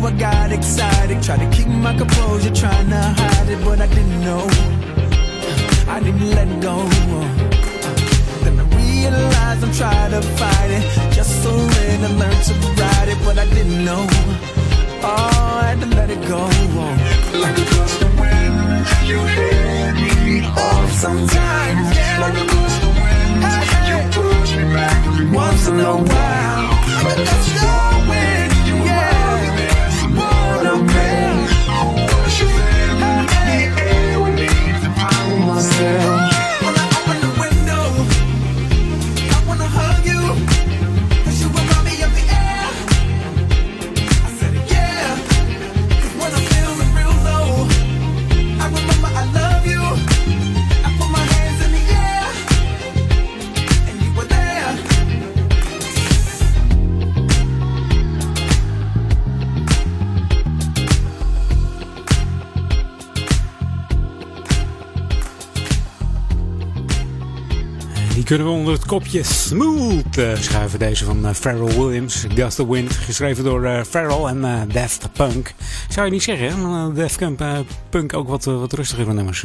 I got excited. Tried to keep my composure, trying to hide it, but I didn't know. I didn't let go. Then I realized I'm trying to fight it. Just surrender, learn to ride it, but I didn't know. Oh, I had to let it go. Like a gust of wind, you hit me off sometimes. Yeah. Like a gust of wind, you push me back once in a while. Like a gust of wind, kunnen we onder het kopje Smooth eh, schuiven. Deze van Pharrell Williams, Gust of Wind. Geschreven door Pharrell en Daft Punk. Zou je niet zeggen, hè? Daft Punk, ook wat, wat rustigere nummers.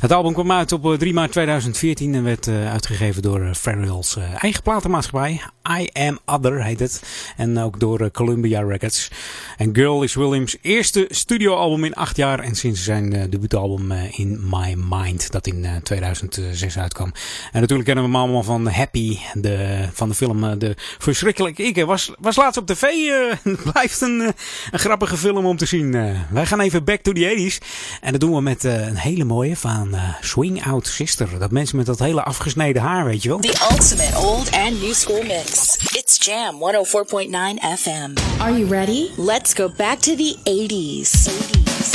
Het album kwam uit op eh, 3 maart 2014 en werd uitgegeven door Pharrell's eigen platenmaatschappij. I Am Other heet het. En ook door Columbia Records. En Girl is Williams' eerste studioalbum in acht jaar. En sinds zijn debuutalbum In My Mind, dat in eh, 2006 uitkwam. En natuurlijk kennen we hem allemaal van Happy, de, van de film eh, De Verschrikkelijke Ik. Was, was laatst op tv. eh, blijft een, eh, een grappige film om te zien. Eh, wij gaan even back to the 80s. En dat doen we met eh, een hele mooie van eh, Swing Out Sister. Dat mensen met dat hele afgesneden haar, weet je wel. The ultimate old and new school mix. It's Jam 104.9 FM. Are you ready? Let's go back to the 80s. 80s.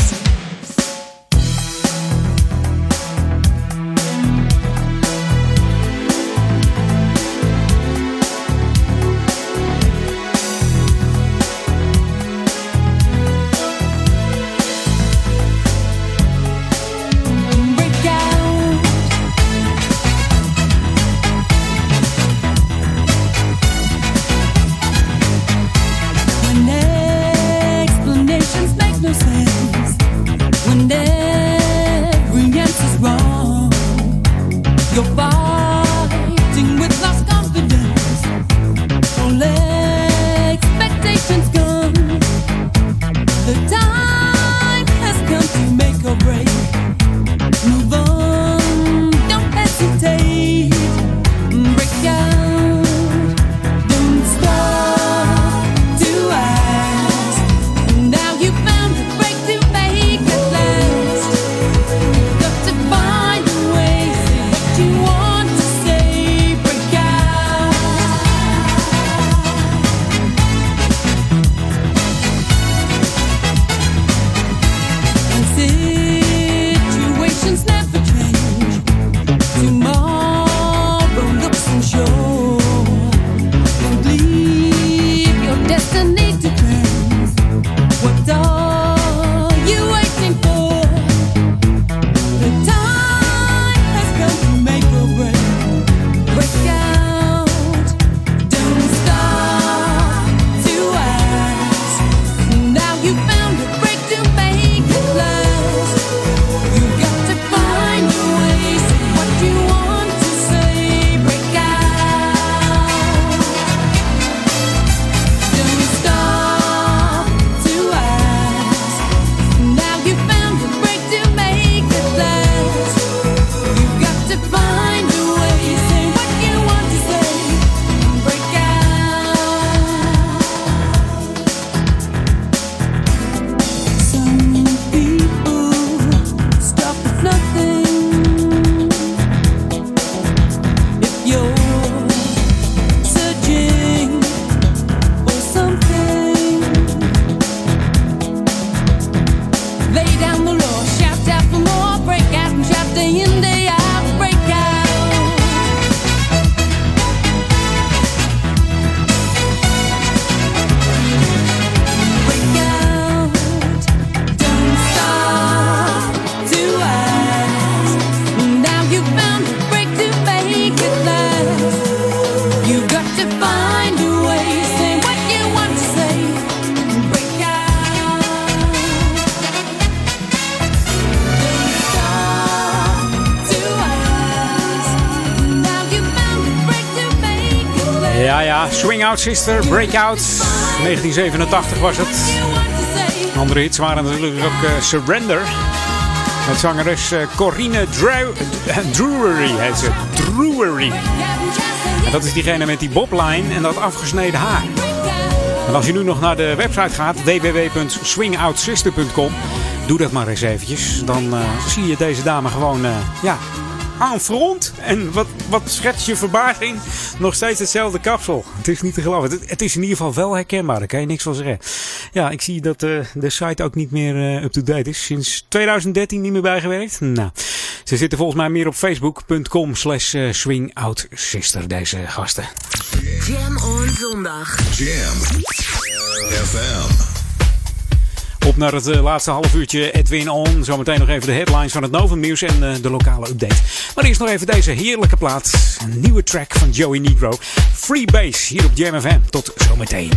Sister, Breakout. 1987 was het. Andere hits waren natuurlijk ook eh, Surrender. Met zangeres eh, Corine Drew Drury heet ze. En dat is diegene met die bobline en dat afgesneden haar. En als je nu nog naar de website gaat, www.swingoutsister.com, doe dat maar eens eventjes. Dan eh, zie je deze dame gewoon, ja, aan front. En wat, wat schets je verbazing? Nog steeds hetzelfde kapsel. Het is niet te geloven. Het, het is in ieder geval wel herkenbaar. Daar kan je niks van zeggen. Ja, ik zie dat eh, de site ook niet meer eh, up-to-date is. Sinds 2013 niet meer bijgewerkt. Nou, ze zitten volgens mij meer op facebook.com slash eh, swingoutsister, deze gasten. Jam on zondag. Jam FM. Op naar het eh, laatste half uurtje Edwin On. Zometeen nog even de headlines van het Novum Nieuws en eh, de lokale update. Maar eerst nog even deze heerlijke plaat. Een nieuwe track van Joey Negro. Free Bass hier op Jam FM. Tot zometeen.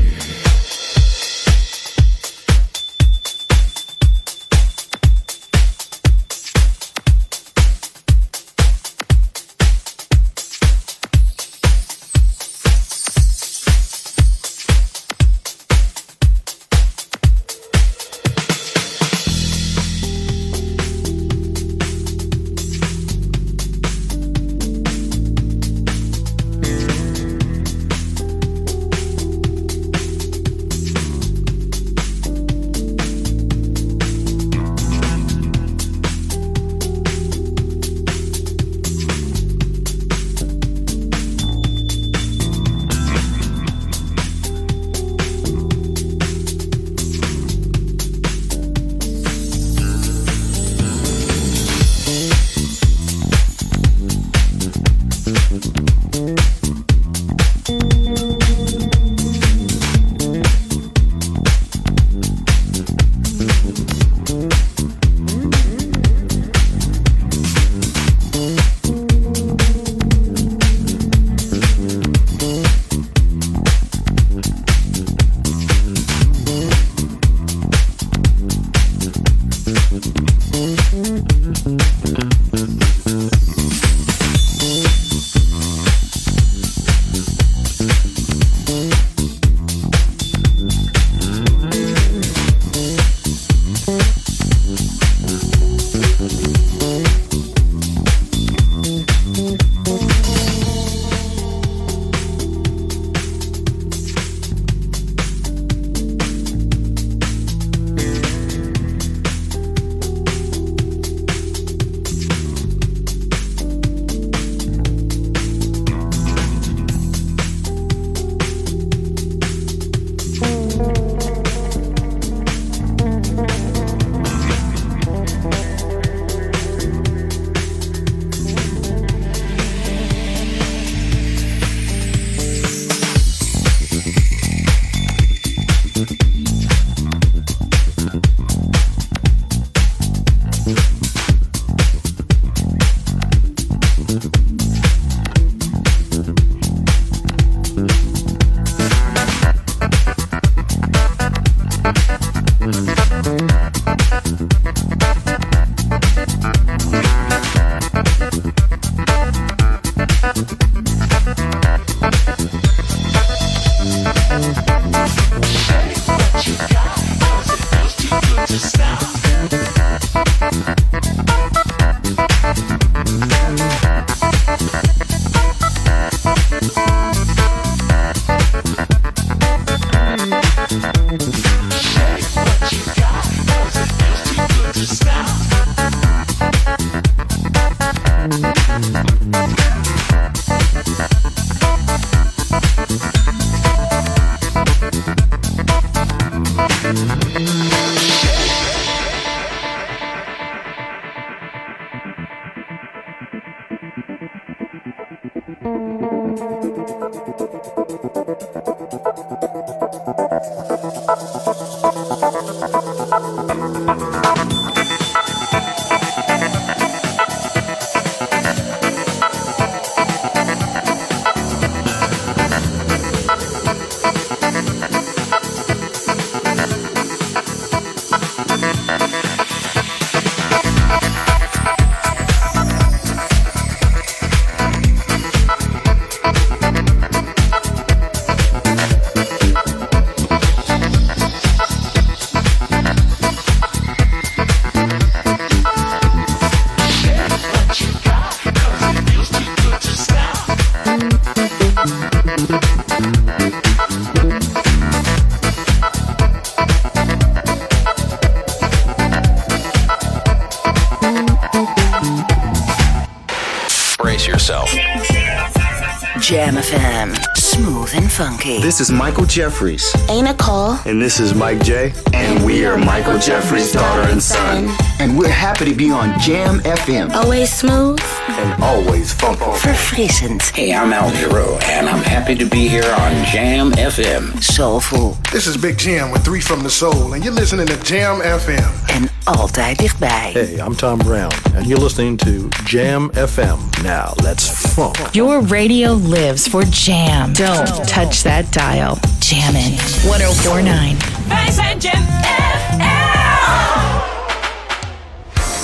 Jam FM. Smooth and funky. This is Michael Jeffries. Ain't a call. And this is Mike J. And we are Michael Jeffries' daughter and son. And we're happy to be on Jam FM. Always smooth. And always funky. Verfrissend. Hey, I'm Al Giro, and I'm happy to be here on Jam FM. Soulful. This is Big Jam with Three from the Soul, and you're listening to Jam FM. En altijd dichtbij. Hey, I'm Tom Brown, and you're listening to Jam FM. Now, let's funk. Your radio lives for jam. Don't touch that dial. Jammin'. 1049. Wij zijn Jam FM.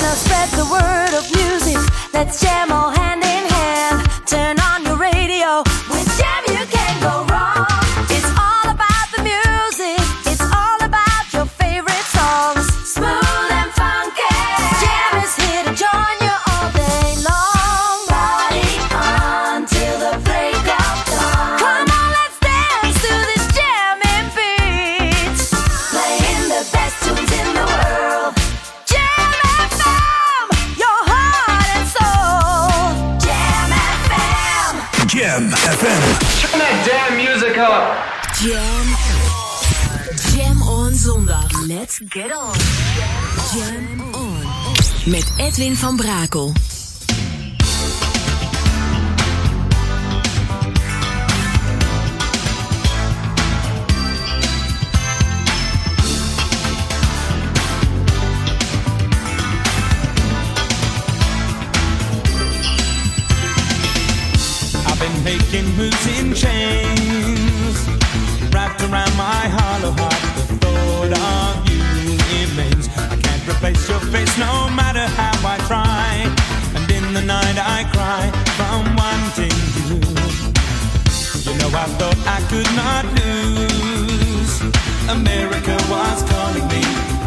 Now spread the word of music. Let's jam all hand in hand. Turn music up. Jam. Jam on zondag. Let's get on. Jam on. Met Edwin van Brakel. Making moves in chains, wrapped around my hollow heart. The thought of you remains. I can't replace your face, no matter how I try. And in the night I cry from wanting you. You know I thought I could not lose. America was calling me.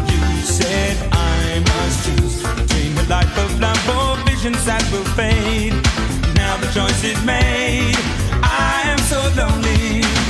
You said I must choose between the life of love or visions that will fade. Now the choice is made. I am so lonely.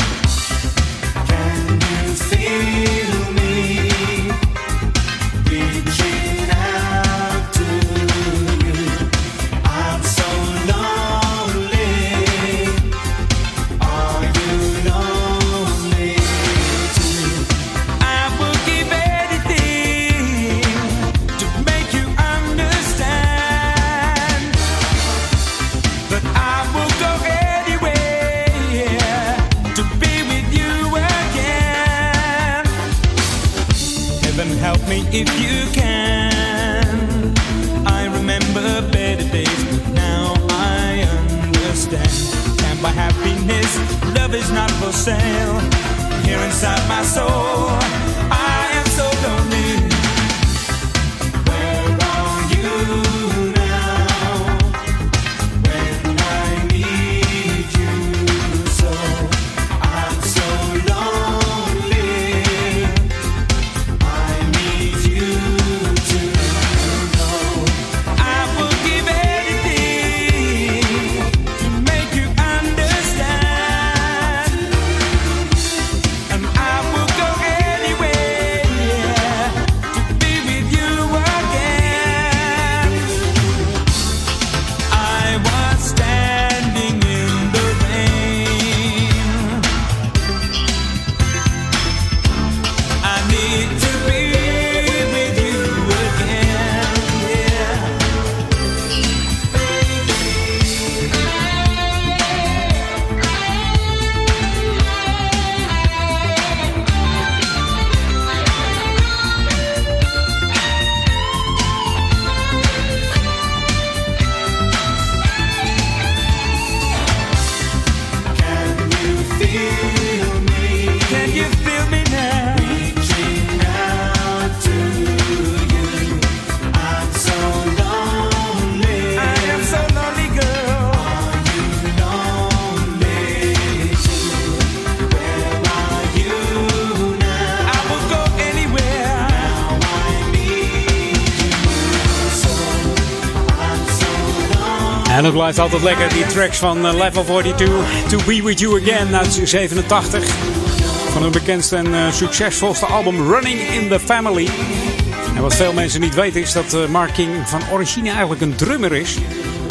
Love is not for sale. Here inside my soul, I am so lonely. Blijft altijd lekker, die tracks van eh, Level 42. To Be With You Again uit 87. Van hun bekendste en eh, succesvolste album Running in the Family. En wat veel mensen niet weten is dat eh, Mark King van origine eigenlijk een drummer is.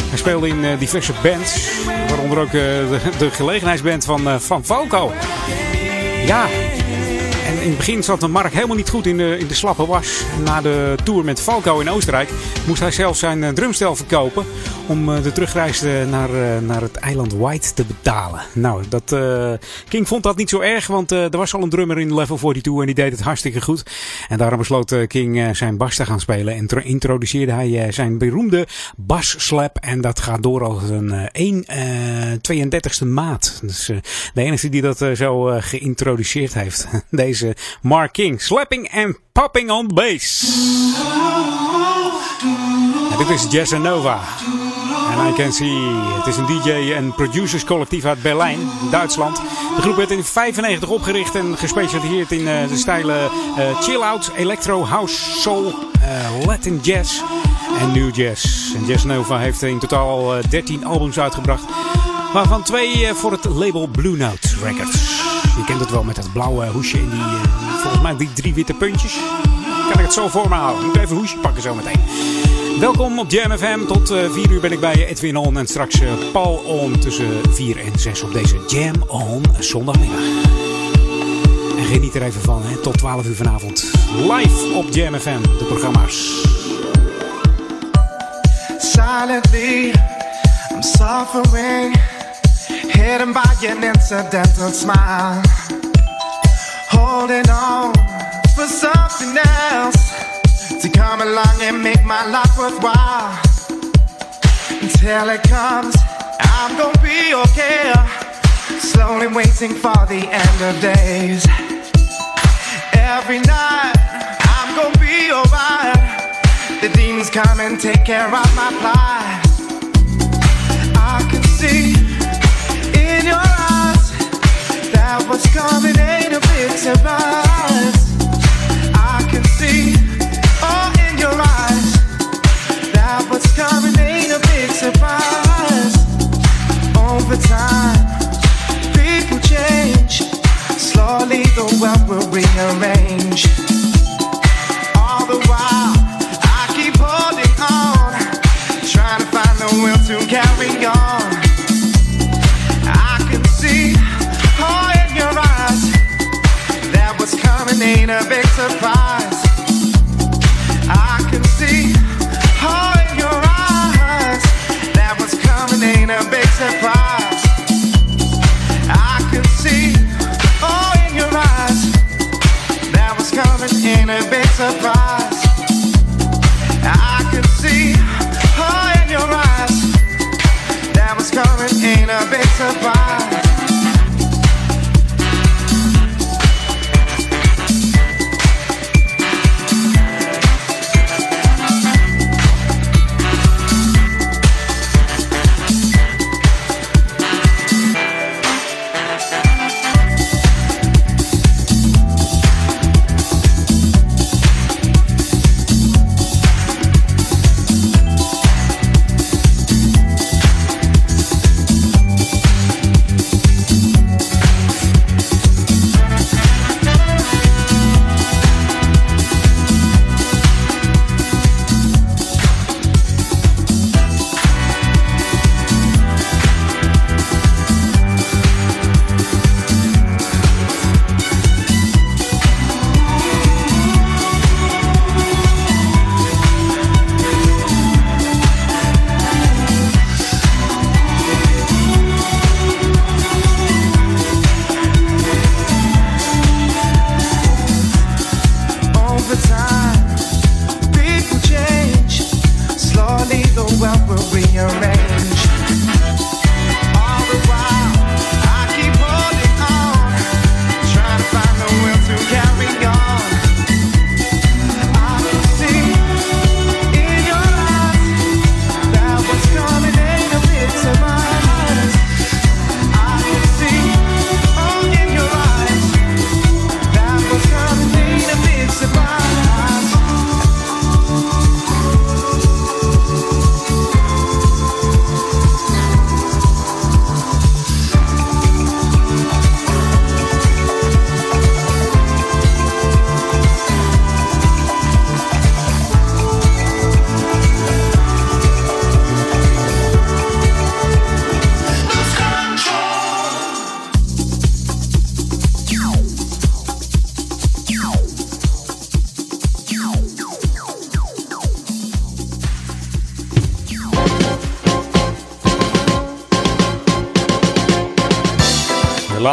Hij speelde in diverse bands, waaronder ook de, de gelegenheidsband van, van. Ja, en in het begin zat Mark helemaal niet goed in de, in de slappe was. Na de tour met Falco in Oostenrijk moest hij zelf zijn drumstel verkopen. Om eh, de terugreis eh, naar, eh, naar het eiland White te betalen. Nou, dat, King vond dat niet zo erg, want er was al een drummer in Level 42 en die deed het hartstikke goed. En daarom besloot King zijn bas te gaan spelen. En tro- introduceerde hij zijn beroemde basslap. En dat gaat door als een eh 1 eh 32e maat. Dus de enige die dat zo geïntroduceerd heeft. Deze Mark King. Slapping and popping on bass. Dit is Jazz Nova. I Can. Het is een DJ en producers collectief uit Berlijn, Duitsland. De groep werd in 1995 opgericht en gespecialiseerd in eh, de stijlen eh, chill-out, electro, house, soul, eh, Latin jazz en new jazz. En Jazz Nova heeft in totaal al eh, 13 albums uitgebracht. Waarvan twee voor het label Blue Note Records. Je kent het wel met dat blauwe hoesje en die, volgens mij die drie witte puntjes. Kan ik het zo voor me houden? Moet even een hoesje pakken zo meteen. Welkom op Jam FM. Tot eh 4 uur ben ik bij Edwin On. En straks eh, Paul On tussen 4 en 6 op deze Jam On zondagmiddag. En geniet er even van, hè. tot 12 uur vanavond. Live op Jam FM, de programma's. Silently, I'm suffering, hidden by an incidental smile. Holding on for something else to come along and make my life worthwhile. Until it comes, I'm gonna be okay. Slowly waiting for the end of days. Every night, I'm gonna be alright. The demons come and take care of my plight. I can see in your eyes that what's coming ain't a big surprise. survive.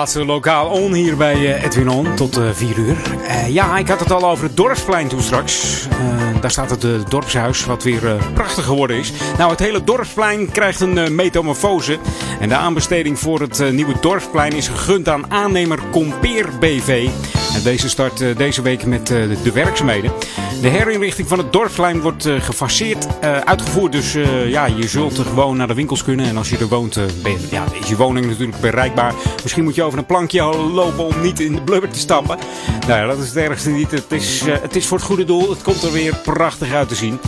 Laatste lokaal on hier bij eh, Edwin On tot 4 uur. Eh, ja, ik had het al over het dorpsplein toen straks. Eh, daar staat het eh, dorpshuis wat weer eh, prachtig geworden is. Nou, het hele dorpsplein krijgt een eh, metamorfose. En de aanbesteding voor het eh, nieuwe dorpsplein is gegund aan aannemer Compeer BV. En deze start eh, deze week met eh, de werkzaamheden. De herinrichting van het dorpsplein wordt eh, gefaseerd eh, uitgevoerd. Dus eh, ja, je zult er gewoon naar de winkels kunnen. En als je er woont, ben ja, is je woning natuurlijk bereikbaar. Misschien moet je over een plankje lopen om niet in de blubber te stappen. Nou ja, dat is het ergste niet. Het is, het is voor het goede doel. Het komt er weer prachtig uit te zien.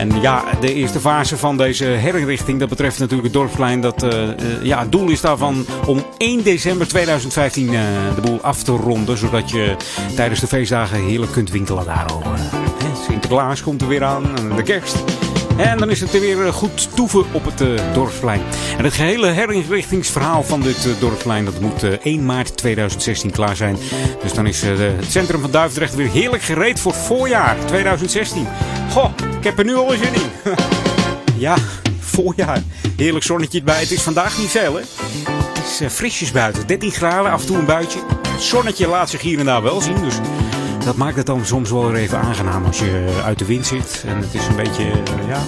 En ja, de eerste fase van deze herinrichting, dat betreft natuurlijk het dorpsplein. Dat, eh, eh, ja, het doel is daarvan om 1 december 2015 eh, de boel af te ronden. Zodat je tijdens de feestdagen heerlijk kunt winkelen daarover. Sinterklaas komt er weer aan en de kerst. En dan is het er weer eh, goed toeven op het eh, dorpsplein. En het gehele herinrichtingsverhaal van dit eh, dorpsplein dat moet eh, 1 maart 2016 klaar zijn. Dus dan is het centrum van Duivendrecht weer heerlijk gereed voor voorjaar 2016. Goh, ik heb er nu al zin in. ja, voorjaar. Heerlijk zonnetje erbij. Het is vandaag niet veel hè. Het is frisjes buiten. 13 graden, af en toe een buitje. Het zonnetje laat zich hier en daar wel zien. Dus dat maakt het dan soms wel even aangenaam als je eh, uit de wind zit. En het is een beetje, eh, ja,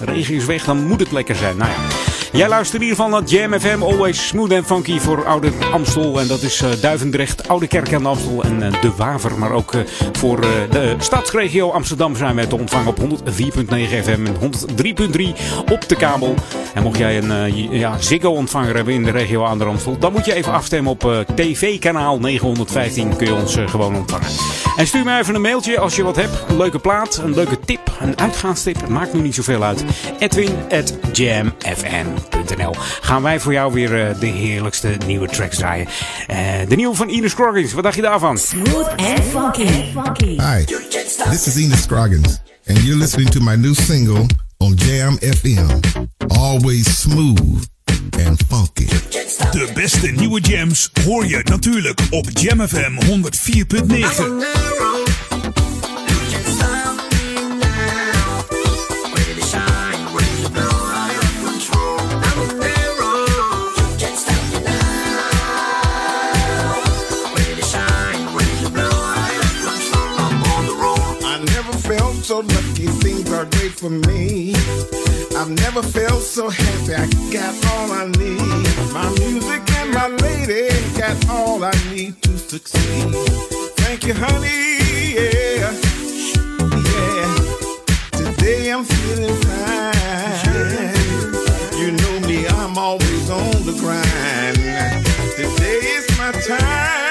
regen is weg, dan moet het lekker zijn. Nou ja. Jij luistert ieder geval naar Jam FM, always smooth and funky voor Oude Amstel. En dat is eh, Duivendrecht, Oude Kerk aan de Amstel en eh, De Waver. Maar ook eh, voor de stadsregio Amsterdam zijn wij te ontvangen op 104.9 FM en 103.3 op de kabel. En mocht jij een ja, Ziggo-ontvanger hebben in de regio aan Amstel, dan moet je even afstemmen op tv-kanaal 915. Kun je ons gewoon ontvangen. En stuur me even een mailtje als je wat hebt. Een leuke plaat, een leuke tip, een uitgaanstip. Maakt nu niet zoveel uit. Edwin at Gaan wij voor jou weer eh, de heerlijkste nieuwe tracks draaien. Eh, de nieuwe van Ines Scroggins. Wat dacht je daarvan? Smooth and funky. Hi, this is Enos Scroggins, and you're listening to my new single on Jam FM. Always smooth and funky. De beste nieuwe jams hoor je natuurlijk op Jam FM 104.9. so lucky, things are great for me. I've never felt so happy, I got all I need. My music and my lady got all I need to succeed. Thank you, honey, yeah, yeah. Today I'm feeling fine. You know me, I'm always on the grind. Today is my time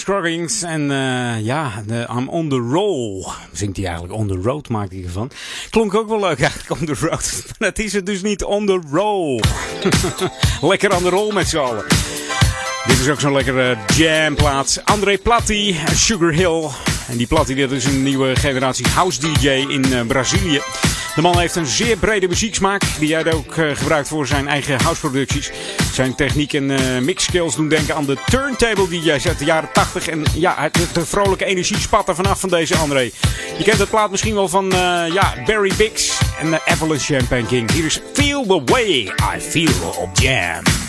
Scroggins. En eh, ja, de I'm on the roll. Zingt hij eigenlijk on the road, maakt hij ervan. Klonk ook wel leuk eigenlijk, on the road. Dat is het dus niet on the roll. Lekker aan de rol met z'n allen. Dit is ook zo'n lekkere jamplaats. André Platti, Sugar Hill. En die Platti, dat is een nieuwe generatie house DJ in eh, Brazilië. De man heeft een zeer brede muzieksmaak, die hij ook eh, gebruikt voor zijn eigen houseproducties. Zijn techniek en eh, mixskills doen denken aan de turntable DJ's uit de jaren 80. En ja, de, de vrolijke energie spat er vanaf van deze André. Je kent het plaat misschien wel van eh, ja, Barry Biggs en de Avalanche Champagne King. Hier is Feel the Way I Feel op Jam.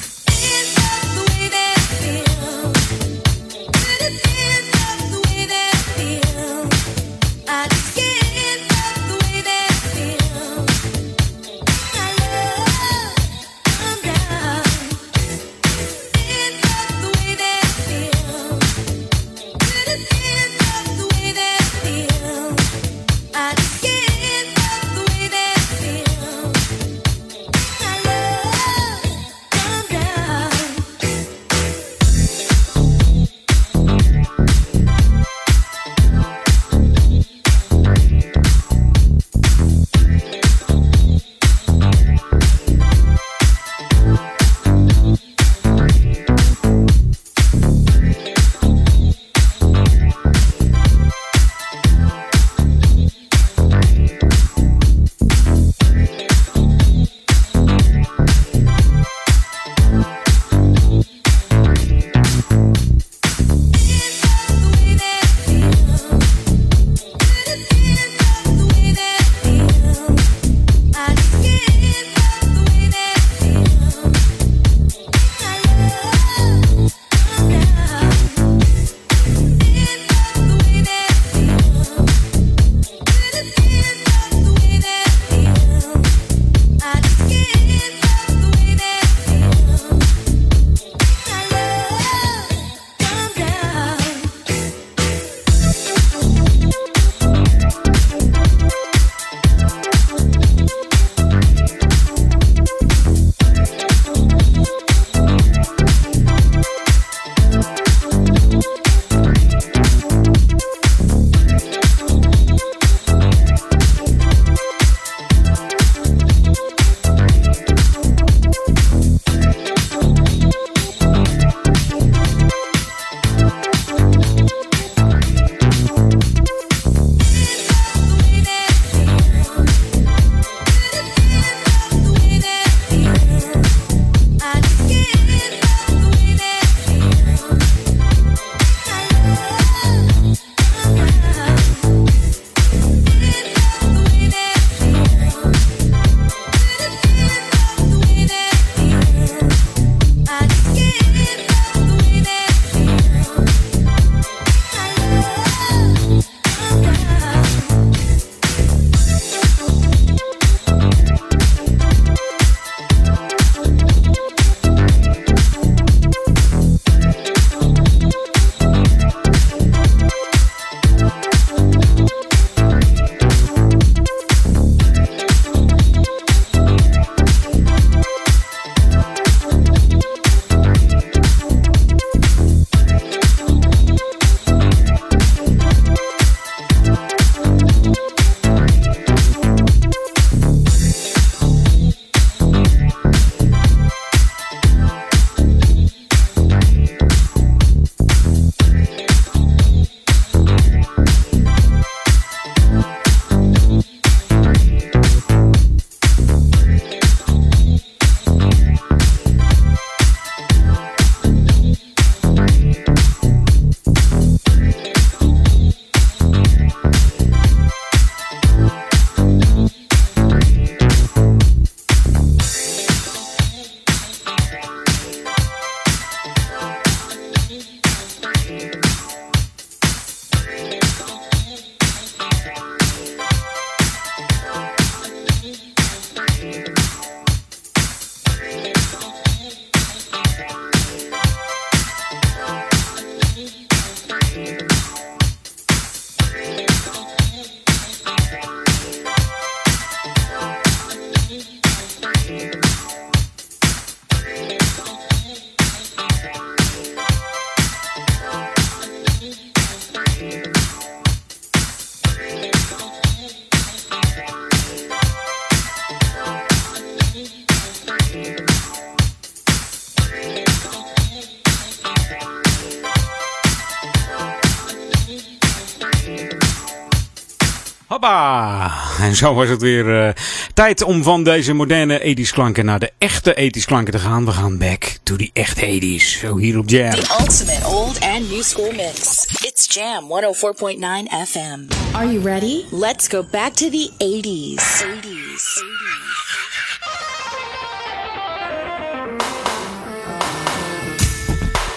En zo was het weer eh, tijd om van deze moderne 80s klanken naar de echte 80s klanken te gaan. We gaan back to the echte 80s. Zo hier op Jam. The ultimate old and new school mix. It's Jam 104.9 FM. Are you ready? Let's go back to the 80s. 80s.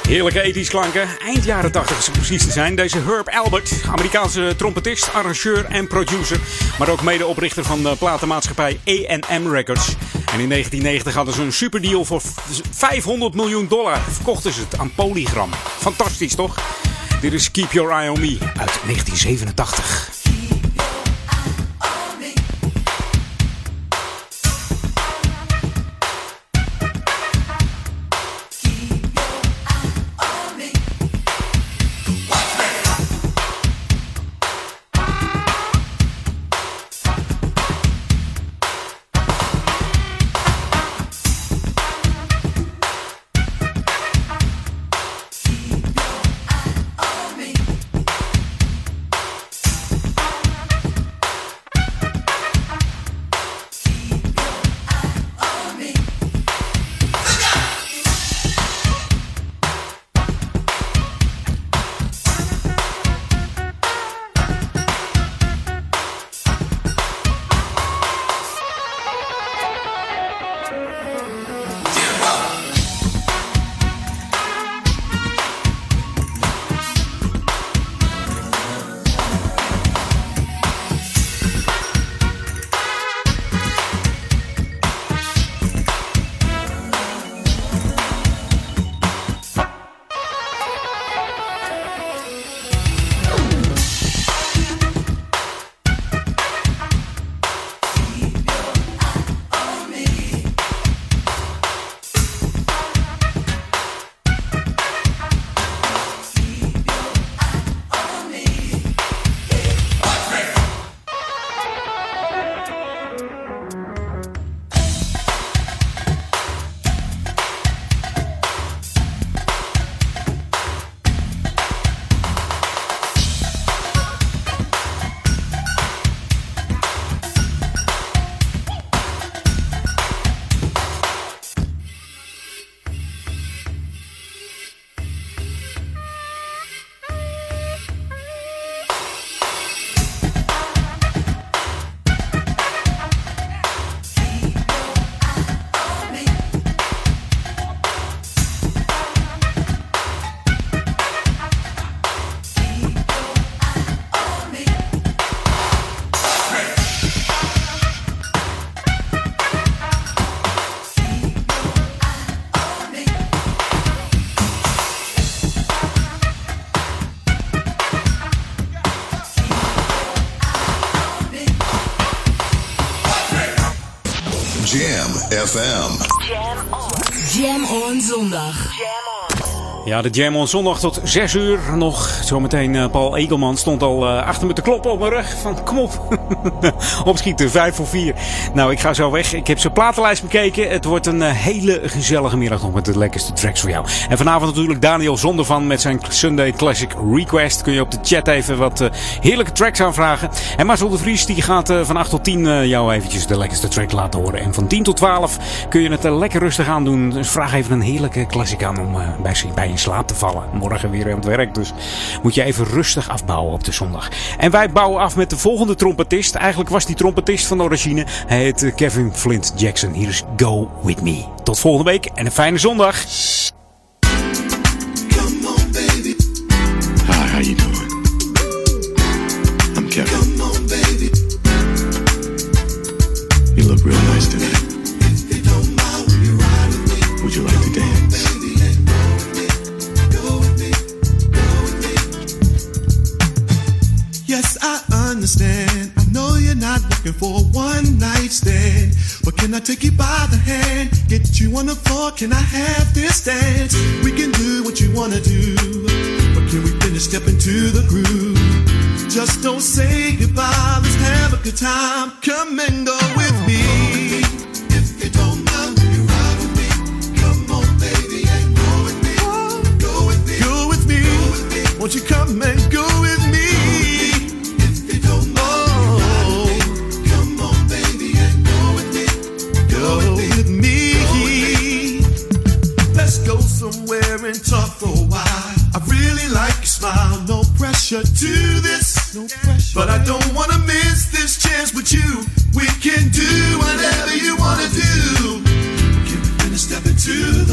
Heerlijke 80s klanken. Eind jaren 80 is precies te zijn. Deze Herb Albert, Amerikaanse trompetist, arrangeur en producer. Maar ook medeoprichter van de platenmaatschappij A&M Records. En in 1990 hadden ze een superdeal voor 500 miljoen dollar. Verkochten ze het aan Polygram. Fantastisch toch? Dit is Keep Your Eye On Me uit 1987. Jam FM. Jam on zondag. Ja, de Jam on zondag tot 6 uur nog. Zometeen eh, Paul Egelman stond al eh, achter me te kloppen op mijn rug. Van kom op. Opschieten, 5 voor 4. Nou, ik ga zo weg. Ik heb zijn platenlijst bekeken. Het wordt een eh, hele gezellige middag nog met de lekkerste tracks voor jou. En vanavond natuurlijk Daniel Zondervan met zijn Sunday Classic Request. Kun je op de chat even wat heerlijke tracks aanvragen. En Marcel de Vries die gaat van 8 tot 10 eh, jou eventjes de lekkerste track laten horen. En van 10 tot 12 kun je het lekker rustig aan doen. Dus vraag even een heerlijke classic aan om bij, bij in slaap te vallen. Morgen weer aan het werk. Dus moet je even rustig afbouwen op de zondag. En wij bouwen af met de volgende trompetist. Eigenlijk was die trompetist van origine. Hij heet eh, Kevin Flint Jackson. Hier is Go With Me. Tot volgende week en een fijne zondag. Can I take you by the hand? Get you on the floor? Can I have this dance? We can do what you wanna do. But can we finish stepping to the groove? Just don't say goodbye. Let's have a good time. Come and go with me. If you don't mind, will you ride with pressure to this. No pressure. But I don't wanna miss this chance with you. We can do whatever you wanna do. Can we finish step into